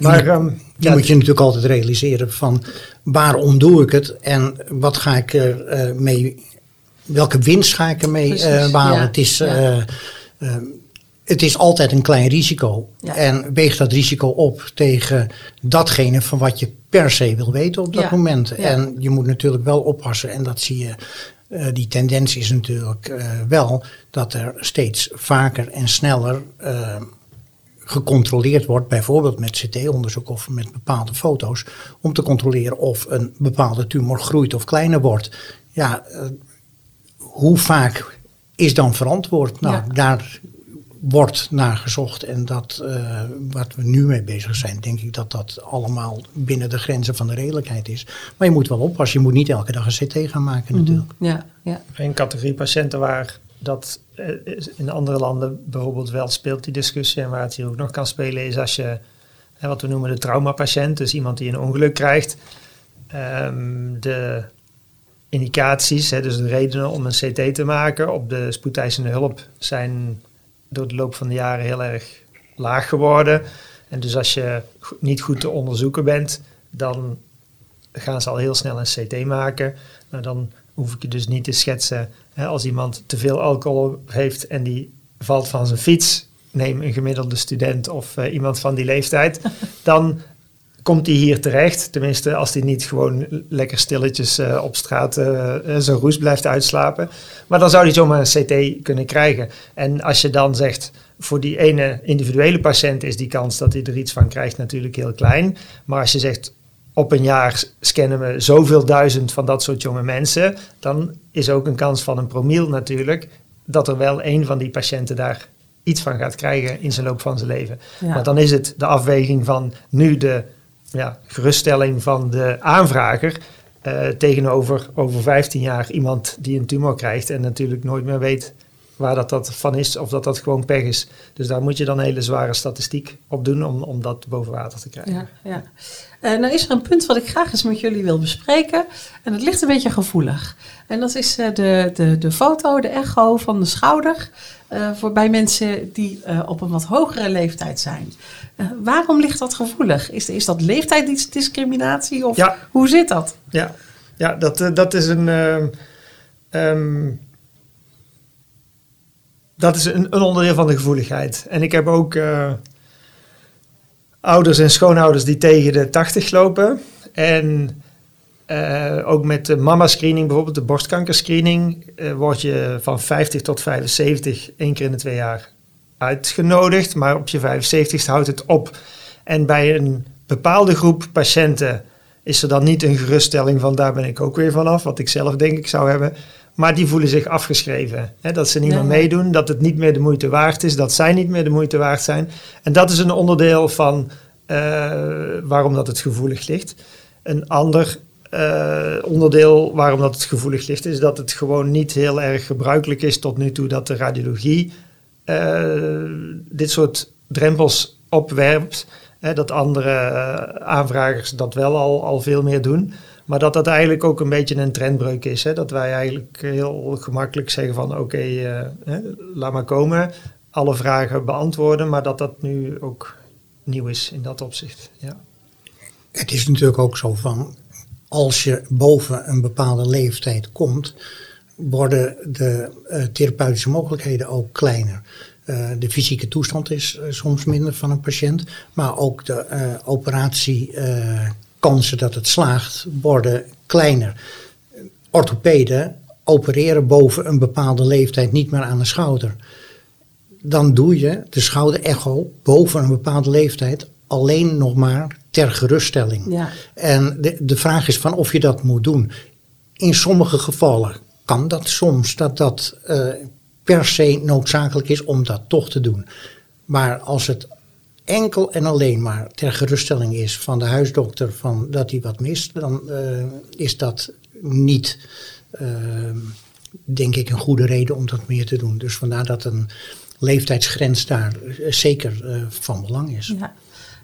Maar um, ja, moet je natuurlijk altijd realiseren van waarom doe ik het en wat ga ik er uh, mee, welke winst ga ik ermee uh, behalen. Ja, het, is, uh, het is altijd een klein risico. En weeg dat risico op tegen datgene van wat je per se wil weten op dat moment. En je moet natuurlijk wel oppassen en dat zie je. eh, die tendens is natuurlijk eh, wel dat er steeds vaker en sneller eh, gecontroleerd wordt, bijvoorbeeld met CT-onderzoek of met bepaalde foto's, om te controleren of een bepaalde tumor groeit of kleiner wordt. Ja, eh, hoe vaak is dan verantwoord? Nou, Ja. daar wordt naar gezocht en dat eh, wat we nu mee bezig zijn, denk ik dat dat allemaal binnen de grenzen van de redelijkheid is. Maar je moet wel oppassen, je moet niet elke dag een CT gaan maken natuurlijk. Ja, ja. Een categorie patiënten waar dat eh, in andere landen bijvoorbeeld wel speelt, die discussie, en waar het hier ook nog kan spelen, is als je wat we noemen de traumapatiënt, dus iemand die een ongeluk krijgt, ehm, de indicaties, dus de redenen om een CT te maken op de spoedeisende hulp zijn door de loop van de jaren heel erg laag geworden. En dus als je niet goed te onderzoeken bent, dan gaan ze al heel snel een CT maken. Nou, dan hoef ik je dus niet te schetsen. Hè, als iemand te veel alcohol heeft en die valt van zijn fiets, neem een gemiddelde student of eh, iemand van die leeftijd, [laughs] dan komt hij hier terecht. Tenminste, als hij niet gewoon lekker stilletjes uh, op straat uh, zijn roes blijft uitslapen. Maar dan zou hij zomaar een CT kunnen krijgen. En als je dan zegt, voor die ene individuele patiënt is die kans dat hij er iets van krijgt natuurlijk heel klein. Maar als je zegt, op een jaar scannen we zoveel duizend van dat soort jonge mensen, dan is ook een kans van een promiel natuurlijk dat er wel een van die patiënten daar iets van gaat krijgen in zijn loop van zijn leven. Maar dan is het de afweging van nu de ja, geruststelling van de aanvrager uh, tegenover over 15 jaar iemand die een tumor krijgt en natuurlijk nooit meer weet waar dat, dat van is of dat dat gewoon pech is. Dus daar moet je dan hele zware statistiek op doen om, om dat boven water te krijgen. Ja, ja. Uh, nou is er een punt wat ik graag eens met jullie wil bespreken en het ligt een beetje gevoelig. En dat is uh, de, de, de foto, de echo van de schouder uh, voor bij mensen die op een wat hogere leeftijd zijn. waarom ligt dat gevoelig? Is, is dat leeftijdsdiscriminatie of ja. hoe zit dat? Ja, ja dat, dat is een... Um, dat is een, een, onderdeel van de gevoeligheid. En ik heb ook uh, ouders en schoonouders die tegen de 80 lopen. En uh, ook met de mama-screening, bijvoorbeeld de borstkankerscreening, uh, word je van 50 tot 75 één keer in de twee jaar uitgenodigd. Maar op je 75ste houdt het op. En bij een bepaalde groep patiënten is er dan niet een geruststelling van daar ben ik ook weer vanaf, wat ik zelf denk ik zou hebben. Maar die voelen zich afgeschreven. Hè? Dat ze niet meer meedoen, dat het niet meer de moeite waard is, dat zij niet meer de moeite waard zijn. En dat is een onderdeel van uh, waarom dat het gevoelig ligt. Een ander uh, onderdeel waarom dat het gevoelig ligt, is dat het gewoon niet heel erg gebruikelijk is tot nu toe dat de radiologie uh, dit soort drempels opwerpt. Hè, dat andere aanvragers dat wel al, al veel meer doen. Maar dat dat eigenlijk ook een beetje een trendbreuk is. Hè? Dat wij eigenlijk heel gemakkelijk zeggen van oké, uh, laat maar komen. Alle vragen beantwoorden, maar dat dat nu ook nieuw is in dat opzicht. Ja. Het is natuurlijk ook zo van, als je boven een bepaalde leeftijd komt, worden de uh, therapeutische mogelijkheden ook kleiner. Uh, de fysieke toestand is soms minder van een patiënt, maar ook de operatie kansen dat het slaagt worden kleiner. Orthopeden opereren boven een bepaalde leeftijd niet meer aan de schouder. Dan doe je de schouderecho boven een bepaalde leeftijd alleen nog maar ter geruststelling. Ja. En de, de vraag is van of je dat moet doen. In sommige gevallen kan dat soms, dat dat uh, per se noodzakelijk is om dat toch te doen. Maar als het enkel en alleen maar ter geruststelling is van de huisdokter van dat hij wat mist, dan uh, is dat niet, uh, denk ik, een goede reden om dat meer te doen. Dus vandaar dat een leeftijdsgrens daar uh, zeker van belang is. Ja.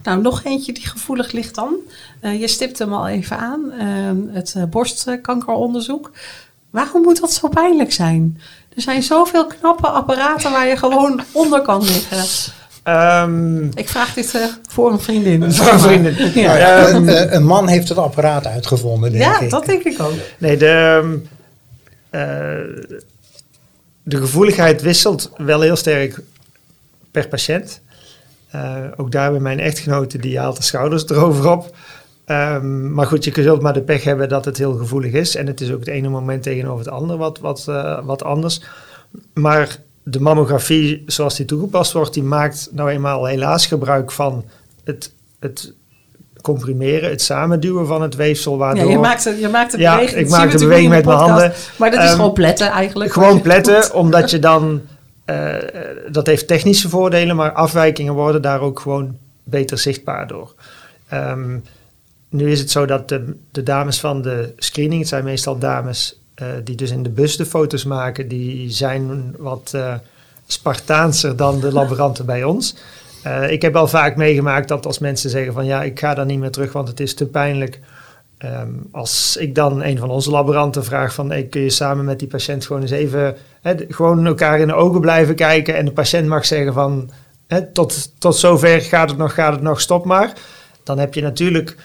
Nou, nog eentje die gevoelig ligt dan. je stipt hem al even aan, ehm, het borstkankeronderzoek. Waarom moet dat zo pijnlijk zijn? Er zijn zoveel knappe apparaten waar je gewoon onder kan liggen. Um, ik vraag dit uh, voor een vriendin. [laughs] Voor een vriendin. Ja. Uh, een man heeft het apparaat uitgevonden, denk ja, ik. dat denk ik ook. Nee, de, de gevoeligheid wisselt wel heel sterk per patiënt. ook daar bij mijn echtgenote, die haalt de schouders erover op. Um, maar goed, je kunt maar de pech hebben dat het heel gevoelig is. En het is ook het ene moment tegenover het andere wat, wat, wat anders. Maar de mammografie zoals die toegepast wordt, die maakt nou eenmaal helaas gebruik van het, het comprimeren, het samenduwen van het weefsel. Waardoor, ja, je maakt, het, je maakt het ja, beweging. ik maak de beweging met mijn handen. Maar dat is um, gewoon pletten eigenlijk. Gewoon [laughs] pletten, omdat je dan... Uh, dat heeft technische voordelen, maar afwijkingen worden daar ook gewoon beter zichtbaar door. Um, nu is het zo dat de, de dames van de screening, het zijn meestal dames uh, die dus in de bus de foto's maken, die zijn wat uh, Spartaanser dan de [laughs] laboranten bij ons. Uh, ik heb al vaak meegemaakt dat als mensen zeggen van ja, ik ga daar niet meer terug, want het is te pijnlijk. Um, als ik dan een van onze laboranten vraag van hey, kun je samen met die patiënt gewoon eens even gewoon elkaar in de ogen blijven kijken en de patiënt mag zeggen van tot, tot zover gaat het nog, gaat het nog, stop maar. Dan heb je natuurlijk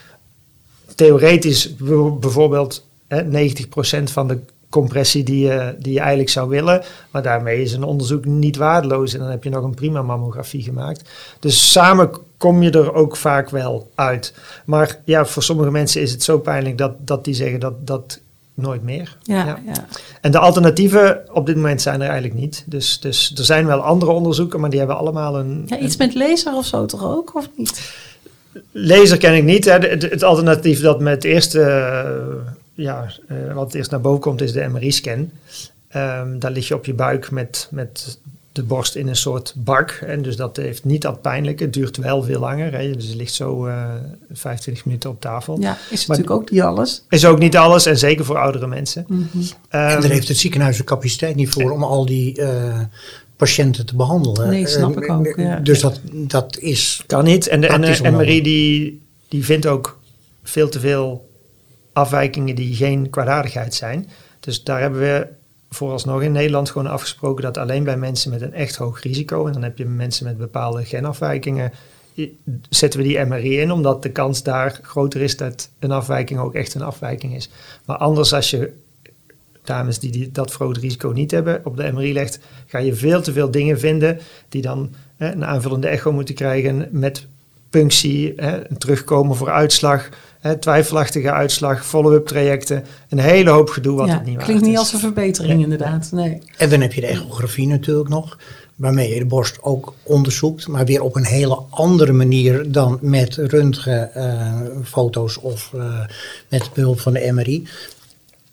theoretisch bijvoorbeeld hè, 90% van de compressie die je, die je eigenlijk zou willen. Maar daarmee is een onderzoek niet waardeloos en dan heb je nog een prima mammografie gemaakt. Dus samen kom je er ook vaak wel uit. Maar ja, voor sommige mensen is het zo pijnlijk dat, dat die zeggen dat dat nooit meer. Ja, Ja. ja. En de alternatieven op dit moment zijn er eigenlijk niet. Dus, dus er zijn wel andere onderzoeken, maar die hebben allemaal een... Ja, iets met laser of zo toch ook, of niet? Laser ken ik niet. Hè. Het, het alternatief dat met het eerste, ja, eh, wat eerst naar boven komt, is de MRI-scan. Ehm, daar lig je op je buik met, met de borst in een soort bak. En dus dat heeft niet dat pijnlijke. Het duurt wel veel langer. Hè. Dus je ligt zo eh 25 minuten op tafel. Ja, is Maar- natuurlijk ook niet alles. Is ook niet alles en zeker voor oudere mensen. Mhm. Ehm, En daar heeft het ziekenhuis de capaciteit niet voor om al die eh, patiënten te behandelen. Nee, snap ik ook, ja. Dus dat, dat is Kan niet. En de, en. MRI die, die vindt ook veel te veel afwijkingen die geen kwaadaardigheid zijn. Dus daar hebben we vooralsnog in Nederland gewoon afgesproken dat alleen bij mensen met een echt hoog risico, en dan heb je mensen met bepaalde genafwijkingen, zetten we die MRI in, omdat de kans daar groter is dat een afwijking ook echt een afwijking is. Maar anders als je dames die, die dat verhoogde risico niet hebben op de MRI legt, ga je veel te veel dingen vinden die dan hè, een aanvullende echo moeten krijgen met punctie, hè, terugkomen voor uitslag, hè, twijfelachtige uitslag, follow-up trajecten, een hele hoop gedoe wat ja, het niet waard klinkt niet is. als een verbetering Nee. inderdaad. Nee. En dan heb je de echografie natuurlijk nog, waarmee je de borst ook onderzoekt, maar weer op een hele andere manier dan met röntgenfoto's of eh, met behulp van de MRI.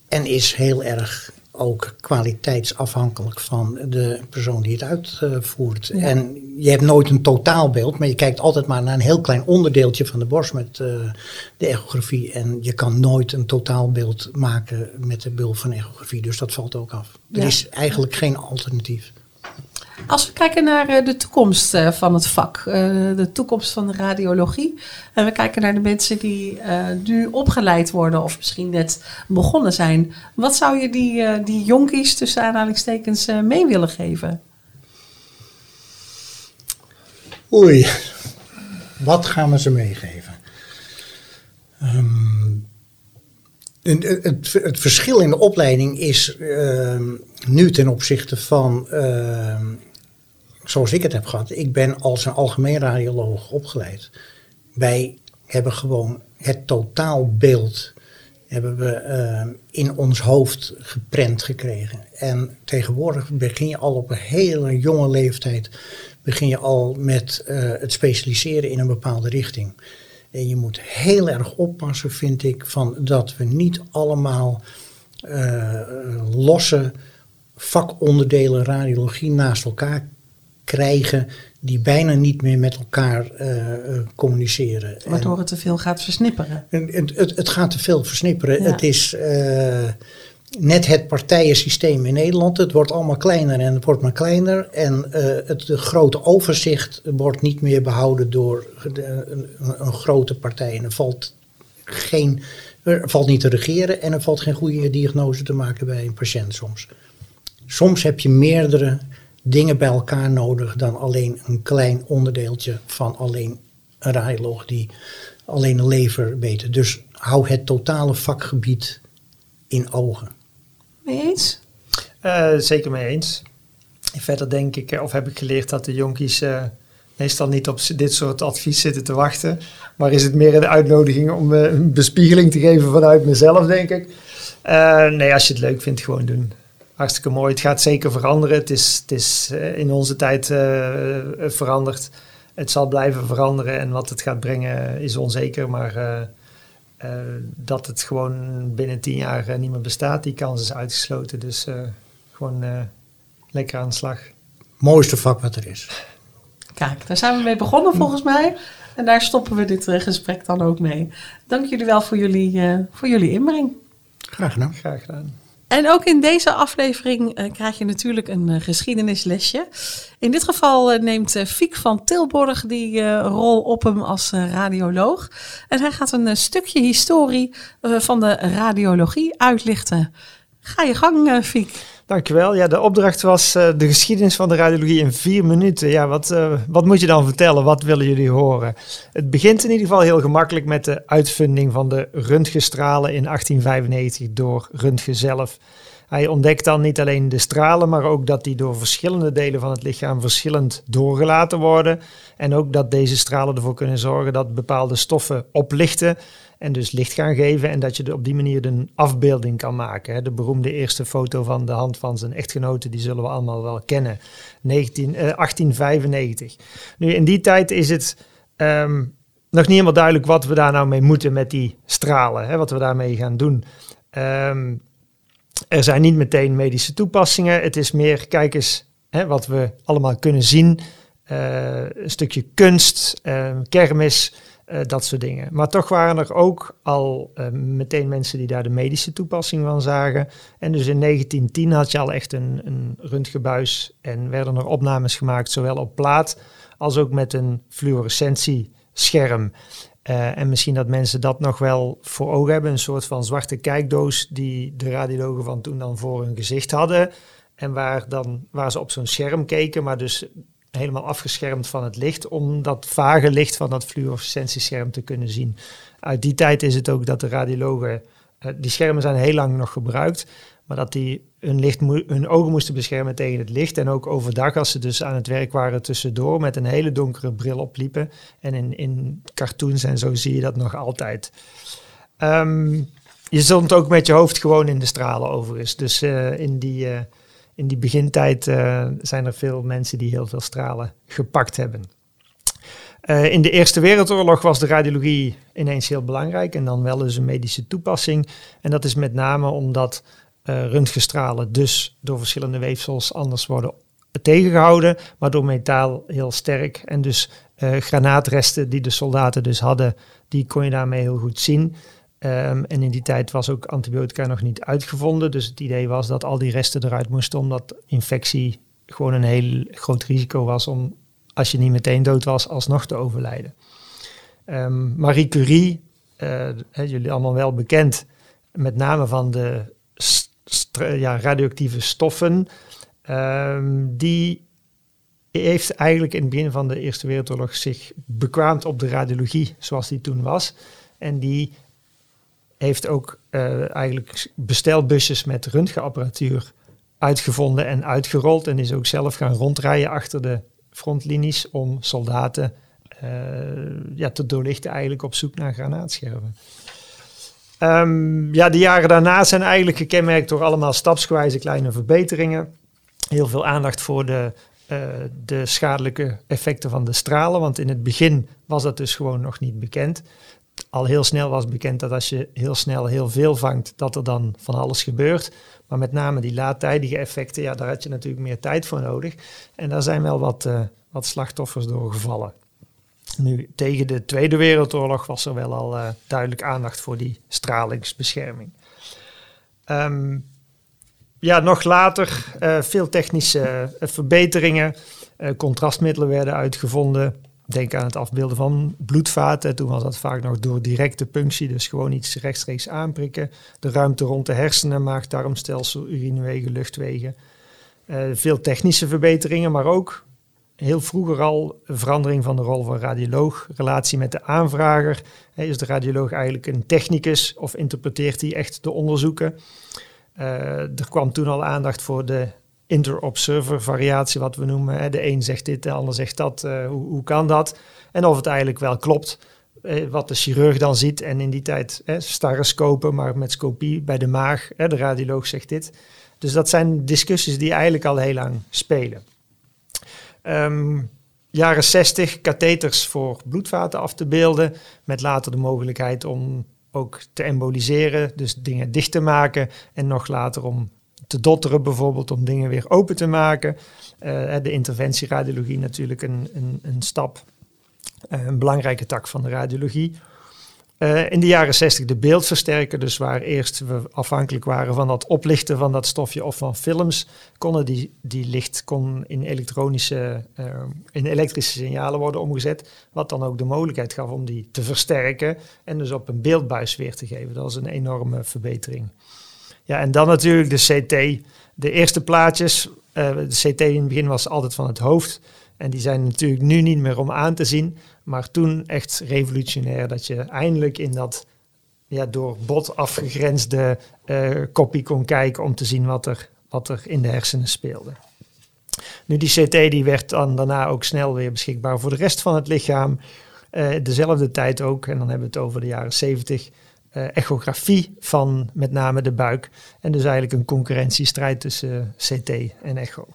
En is heel erg ook kwaliteitsafhankelijk van de persoon die het uitvoert. Ja. En je hebt nooit een totaalbeeld, maar je kijkt altijd maar naar een heel klein onderdeeltje van de borst met eh, de echografie. En je kan nooit een totaalbeeld maken met de behulp van echografie. Dus dat valt ook af. Er is eigenlijk geen alternatief. Als we kijken naar eh, de toekomst eh, van het vak, eh, de toekomst van de radiologie. En we kijken naar de mensen die nu opgeleid worden of misschien net begonnen zijn. Wat zou je die, die jonkies tussen aanhalingstekens mee willen geven? Oei, wat gaan we ze meegeven? Ehm, het, het, het verschil in de opleiding is ehm, nu ten opzichte van, ehm, zoals ik het heb gehad, ik ben als een algemeen radioloog opgeleid. Wij hebben gewoon het totaalbeeld hebben we ehm, in ons hoofd geprent gekregen. En tegenwoordig begin je al op een hele jonge leeftijd begin je al met eh, het specialiseren in een bepaalde richting. En je moet heel erg oppassen, vind ik, van dat we niet allemaal eh, losse vakonderdelen radiologie naast elkaar krijgen die bijna niet meer met elkaar eh, communiceren. En- Waardoor het te veel gaat versnipperen. en Het, het, het gaat te veel versnipperen. Ja. Het is eh, net het partijensysteem in Nederland. Het wordt allemaal kleiner en het wordt maar kleiner. En eh, het de grote overzicht wordt niet meer behouden door de- een, een grote partij. En er valt, geen, er valt niet te regeren en er valt geen goede diagnose te maken bij een patiënt soms. Soms heb je meerdere dingen bij elkaar nodig dan alleen een klein onderdeeltje van alleen een radioloog die alleen de lever weet. Dus hou het totale vakgebied in ogen. Mee eens? Eh, zeker mee eens. En verder denk ik, eh, of heb ik geleerd dat de jonkies eh, meestal niet op dit soort advies zitten te wachten. Maar is het meer een uitnodiging om een bespiegeling te geven vanuit mezelf, denk ik. Eh, nee, als je het leuk vindt, gewoon doen. Hartstikke mooi. Het gaat zeker veranderen. Het is, het is eh, in onze tijd eh, eh, veranderd. Het zal blijven veranderen en wat het gaat brengen is onzeker. Maar eh, eh, dat het gewoon binnen tien jaar niet meer bestaat, die kans is uitgesloten. Dus eh, gewoon eh, lekker aan de slag. Mooiste vak wat er is. Kijk, daar zijn we mee begonnen volgens mij. En daar stoppen we dit gesprek dan ook mee. Dank jullie wel voor jullie, eh, voor jullie inbreng. Graag gedaan. Graag gedaan. En ook in deze aflevering eh, krijg je natuurlijk een eh, geschiedenislesje. In dit geval eh, neemt Fiek van Tilborg die rol op hem als radioloog. En hij gaat een stukje historie van de radiologie uitlichten. Ga je gang, Fiek. Dankjewel. Ja, de opdracht was eh, de geschiedenis van de radiologie in vier minuten. Ja, wat, eh, wat moet je dan vertellen? Wat willen jullie horen? Het begint in ieder geval heel gemakkelijk met de uitvinding van de röntgenstralen in 1895 door Röntgen zelf. Hij ontdekt dan niet alleen de stralen, maar ook dat die door verschillende delen van het lichaam verschillend doorgelaten worden. En ook dat deze stralen ervoor kunnen zorgen dat bepaalde stoffen oplichten en dus licht gaan geven. En dat je op die manier een afbeelding kan maken. De beroemde eerste foto van de hand van zijn echtgenote, die zullen we allemaal wel kennen. 19, 1895. Eh, nu, in die tijd is het ehm, nog niet helemaal duidelijk wat we daar nou mee moeten met die stralen. Hè, wat we daarmee gaan doen. Ehm, er zijn niet meteen medische toepassingen. Het is meer, kijk eens hè, wat we allemaal kunnen zien. Uh, een stukje kunst, uh, kermis, uh, dat soort dingen. Maar toch waren er ook al meteen mensen die daar de medische toepassing van zagen. En dus in 1910 had je al echt een, een röntgenbuis en werden er opnames gemaakt, zowel op plaat als ook met een fluorescentiescherm. Uh, en misschien dat mensen dat nog wel voor ogen hebben. Een soort van zwarte kijkdoos die de radiologen van toen dan voor hun gezicht hadden. En waar, dan, waar ze op zo'n scherm keken, maar dus helemaal afgeschermd van het licht. Om dat vage licht van dat fluorescentiescherm te kunnen zien. Uit die tijd is het ook dat de radiologen... Uh, die schermen zijn heel lang nog gebruikt. Maar dat die hun, licht hun ogen moesten beschermen tegen het licht. En ook overdag, als ze dus aan het werk waren tussendoor, met een hele donkere bril opliepen. En in, in cartoons en zo zie je dat nog altijd. Um, je stond ook met je hoofd gewoon in de stralen overigens. Dus uh, in, die, uh, in die begintijd uh, zijn er veel mensen die heel veel stralen gepakt hebben. in de Eerste Wereldoorlog was de radiologie ineens heel belangrijk en dan wel eens een medische toepassing. En dat is met name omdat uh, röntgenstralen dus door verschillende weefsels anders worden tegengehouden, maar door metaal heel sterk. En dus uh, granaatresten die de soldaten dus hadden, die kon je daarmee heel goed zien. Um, en in die tijd was ook antibiotica nog niet uitgevonden. Dus het idee was dat al die resten eruit moesten, omdat infectie gewoon een heel groot risico was om, als je niet meteen dood was, alsnog te overlijden. Um, Marie Curie, uh, jullie allemaal wel bekend, met name van de ja, radioactieve stoffen. Um, die heeft eigenlijk in het begin van de Eerste Wereldoorlog zich bekwaamd op de radiologie zoals die toen was. En die heeft ook uh, eigenlijk bestelbusjes met röntgenapparatuur uitgevonden en uitgerold. En is ook zelf gaan rondrijden achter de frontlinies om soldaten uh, ja, te doorlichten eigenlijk op zoek naar granaatscherven. Um, ja, de jaren daarna zijn eigenlijk gekenmerkt door allemaal stapsgewijze kleine verbeteringen. Heel veel aandacht voor de, uh, de schadelijke effecten van de stralen. Want in het begin was dat dus gewoon nog niet bekend. Al heel snel was bekend dat als je heel snel heel veel vangt, dat er dan van alles gebeurt. Maar met name die laattijdige effecten, ja, daar had je natuurlijk meer tijd voor nodig. En daar zijn wel wat, uh, wat slachtoffers door gevallen. Nu, tegen de Tweede Wereldoorlog was er wel al uh, duidelijk aandacht voor die stralingsbescherming. Um, ja, nog later uh, veel technische verbeteringen. contrastmiddelen werden uitgevonden. Denk aan het afbeelden van bloedvaten. Toen was dat vaak nog door directe punctie, dus gewoon iets rechtstreeks aanprikken. De ruimte rond de hersenen, maag, darmstelsel, urinewegen, luchtwegen. veel technische verbeteringen, maar ook heel vroeger al verandering van de rol van radioloog, relatie met de aanvrager. is de radioloog eigenlijk een technicus of interpreteert hij echt de onderzoeken? Uh, er kwam toen al aandacht voor de inter-observer variatie, wat we noemen. De een zegt dit, de ander zegt dat. Uh, hoe, hoe, kan dat? En of het eigenlijk wel klopt. Uh, wat de chirurg dan ziet. En in die tijd eh, staroscopen, maar met scopie bij de maag. de radioloog zegt dit. Dus dat zijn discussies die eigenlijk al heel lang spelen. Um, jaren 60 katheters voor bloedvaten af te beelden. Met later de mogelijkheid om ook te emboliseren, dus dingen dicht te maken. En nog later om te dotteren bijvoorbeeld, om dingen weer open te maken. Uh, de interventieradiologie natuurlijk een, een, een stap, uh, een belangrijke tak van de radiologie. Uh, in de jaren 60 de beeldversterker, dus waar eerst we afhankelijk waren van dat oplichten van dat stofje of van films, konden die, die licht kon in, elektronische, in elektrische signalen worden omgezet, wat dan ook de mogelijkheid gaf om die te versterken en dus op een beeldbuis weer te geven. Dat was een enorme verbetering. Ja, en dan natuurlijk de CT. De eerste plaatjes, uh, de CT in het begin was altijd van het hoofd. En die zijn natuurlijk nu niet meer om aan te zien. Maar toen echt revolutionair dat je eindelijk in dat ja, door bot afgegrensde uh, kopie kon kijken om te zien wat er, wat er in de hersenen speelde. Nu, die CT die werd dan daarna ook snel weer beschikbaar voor de rest van het lichaam. Uh, dezelfde tijd ook, en dan hebben we het over de jaren 70, uh, echografie van met name de buik. En dus eigenlijk een concurrentiestrijd tussen CT en echo.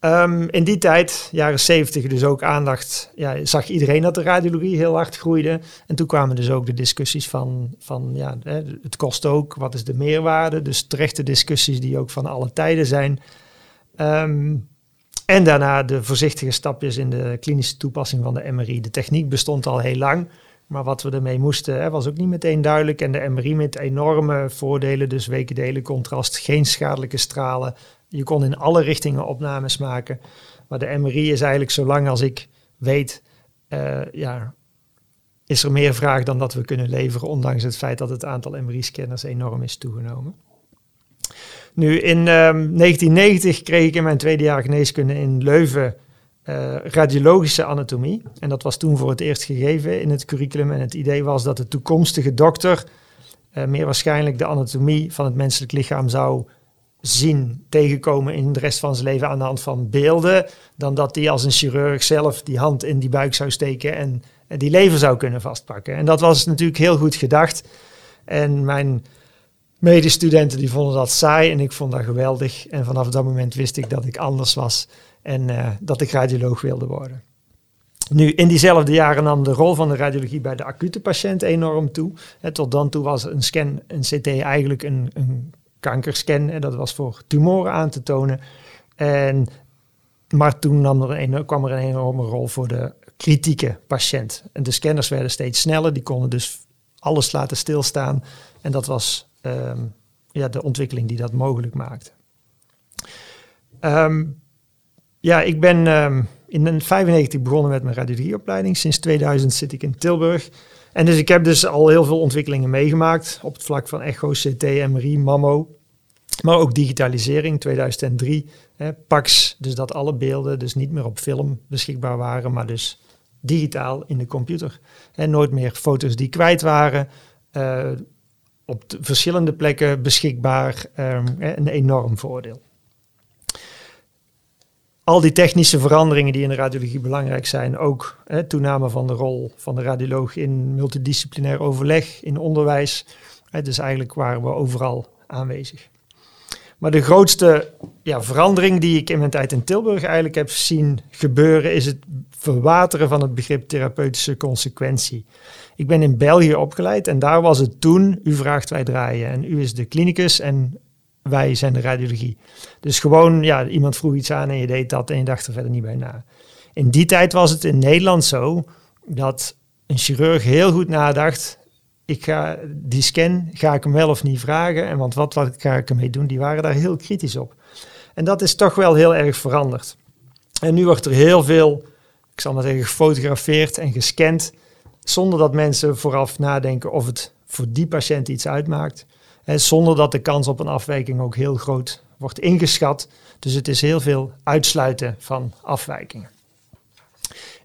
Um, in die tijd, jaren 70, dus ook aandacht, ja, zag iedereen dat de radiologie heel hard groeide. En toen kwamen dus ook de discussies van, van ja, het kost ook, wat is de meerwaarde? Dus terechte discussies die ook van alle tijden zijn. Um, en daarna de voorzichtige stapjes in de klinische toepassing van de MRI. De techniek bestond al heel lang, maar wat we ermee moesten hè, was ook niet meteen duidelijk. En de MRI met enorme voordelen, dus wekendelen contrast, geen schadelijke stralen, je kon in alle richtingen opnames maken. Maar de MRI is eigenlijk, zolang als ik weet, uh, ja, is er meer vraag dan dat we kunnen leveren, ondanks het feit dat het aantal MRI-scanners enorm is toegenomen. Nu, in ehm, 1990 kreeg ik in mijn tweede jaar geneeskunde in Leuven uh, radiologische anatomie. En dat was toen voor het eerst gegeven in het curriculum. En het idee was dat de toekomstige dokter uh, meer waarschijnlijk de anatomie van het menselijk lichaam zou zien tegenkomen in de rest van zijn leven aan de hand van beelden, dan dat hij als een chirurg zelf die hand in die buik zou steken en, die lever zou kunnen vastpakken. En dat was natuurlijk heel goed gedacht. En mijn medestudenten die vonden dat saai en ik vond dat geweldig. En vanaf dat moment wist ik dat ik anders was en uh, dat ik radioloog wilde worden. Nu, in diezelfde jaren nam de rol van de radiologie bij de acute patiënt enorm toe. Tot dan toe was een scan, een CT eigenlijk een, een kankerscan. En dat was voor tumoren aan te tonen. En, maar toen nam er een, kwam er een enorme rol voor de kritieke patiënt. En de scanners werden steeds sneller. Die konden dus alles laten stilstaan. En dat was ehm, ja, de ontwikkeling die dat mogelijk maakte. Ehm, ja, ik ben um, in 1995 begonnen met mijn radiologieopleiding. Sinds 2000 zit ik in Tilburg. En dus ik heb dus al heel veel ontwikkelingen meegemaakt op het vlak van echo, CT, MRI, mammo. Maar ook digitalisering, 2003, hè, PAX, dus dat alle beelden dus niet meer op film beschikbaar waren, maar dus digitaal in de computer. En nooit meer foto's die kwijt waren, uh, op verschillende plekken beschikbaar, um, een enorm voordeel. Al die technische veranderingen die in de radiologie belangrijk zijn, ook hè, toename van de rol van de radioloog in multidisciplinair overleg, in onderwijs. Hè, dus eigenlijk waren we overal aanwezig. Maar de grootste ja, verandering die ik in mijn tijd in Tilburg eigenlijk heb zien gebeuren, is het verwateren van het begrip therapeutische consequentie. Ik ben in België opgeleid en daar was het toen, u vraagt wij draaien en u is de klinicus en wij zijn de radiologie. Dus gewoon, ja, iemand vroeg iets aan en je deed dat en je dacht er verder niet bij na. In die tijd was het in Nederland zo dat een chirurg heel goed nadacht, ik ga die scan, ga ik hem wel of niet vragen? En want wat, wat ga ik ermee doen? Die waren daar heel kritisch op. En dat is toch wel heel erg veranderd. En nu wordt er heel veel, ik zal maar zeggen, gefotografeerd en gescand, zonder dat mensen vooraf nadenken of het voor die patiënt iets uitmaakt. Zonder dat de kans op een afwijking ook heel groot wordt ingeschat. Dus het is heel veel uitsluiten van afwijkingen.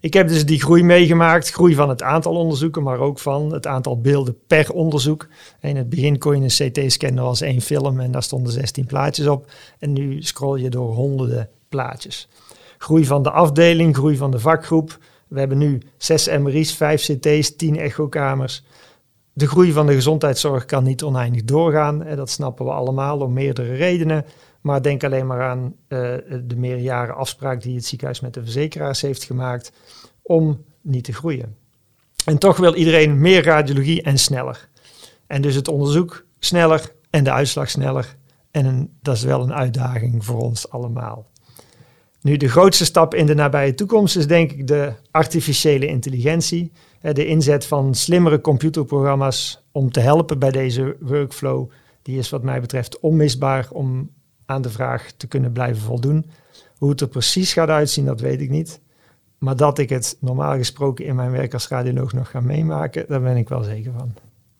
Ik heb dus die groei meegemaakt, groei van het aantal onderzoeken, maar ook van het aantal beelden per onderzoek. In het begin kon je een CT scannen als één film en daar stonden 16 plaatjes op. En nu scroll je door honderden plaatjes. Groei van de afdeling, groei van de vakgroep. We hebben nu 6 MRI's, 5 CT's, 10 echokamers. De groei van de gezondheidszorg kan niet oneindig doorgaan. Dat snappen we allemaal om meerdere redenen. Maar denk alleen maar aan uh, de meerjaren afspraak die het ziekenhuis met de verzekeraars heeft gemaakt om niet te groeien. En toch wil iedereen meer radiologie en sneller. En dus het onderzoek sneller en de uitslag sneller. En dat is wel een uitdaging voor ons allemaal. Nu, de grootste stap in de nabije toekomst is denk ik de artificiële intelligentie. De inzet van slimmere computerprogramma's om te helpen bij deze workflow. Die is wat mij betreft onmisbaar om aan de vraag te kunnen blijven voldoen. Hoe het er precies gaat uitzien, dat weet ik niet. Maar dat ik het normaal gesproken in mijn werk als radioloog nog ga meemaken, daar ben ik wel zeker van.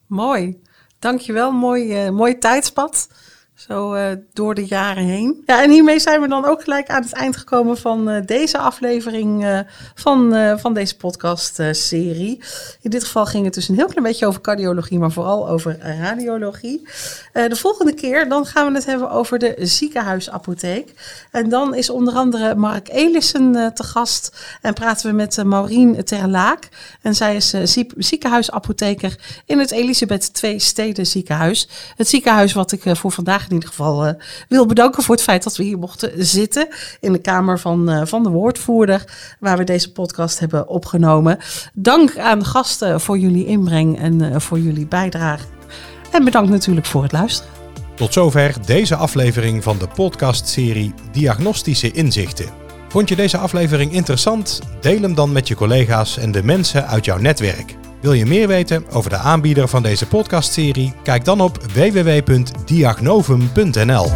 Mooi. Dankjewel. Mooi, uh, mooi tijdspad. Zo uh, door de jaren heen. Ja, en hiermee zijn we dan ook gelijk aan het eind gekomen van uh, deze aflevering uh, van, van deze podcast-serie. In dit geval ging het dus een heel klein beetje over cardiologie, maar vooral over radiologie. de volgende keer dan gaan we het hebben over de ziekenhuisapotheek. En dan is onder andere Mark Elissen te gast en praten we met Maureen Terlaak. En zij is ziekenhuisapotheker in het Elisabeth II Steden ziekenhuis. Het ziekenhuis wat ik voor vandaag in ieder geval uh, wil bedanken voor het feit dat we hier mochten zitten in de kamer van, uh, van de woordvoerder, waar we deze podcast hebben opgenomen. Dank aan gasten voor jullie inbreng en uh, voor jullie bijdrage. En bedankt natuurlijk voor het luisteren. Tot zover deze aflevering van de podcastserie Diagnostische Inzichten. Vond je deze aflevering interessant? Deel hem dan met je collega's en de mensen uit jouw netwerk. Wil je meer weten over de aanbieder van deze podcastserie? Kijk dan op www.diagnovum.nl.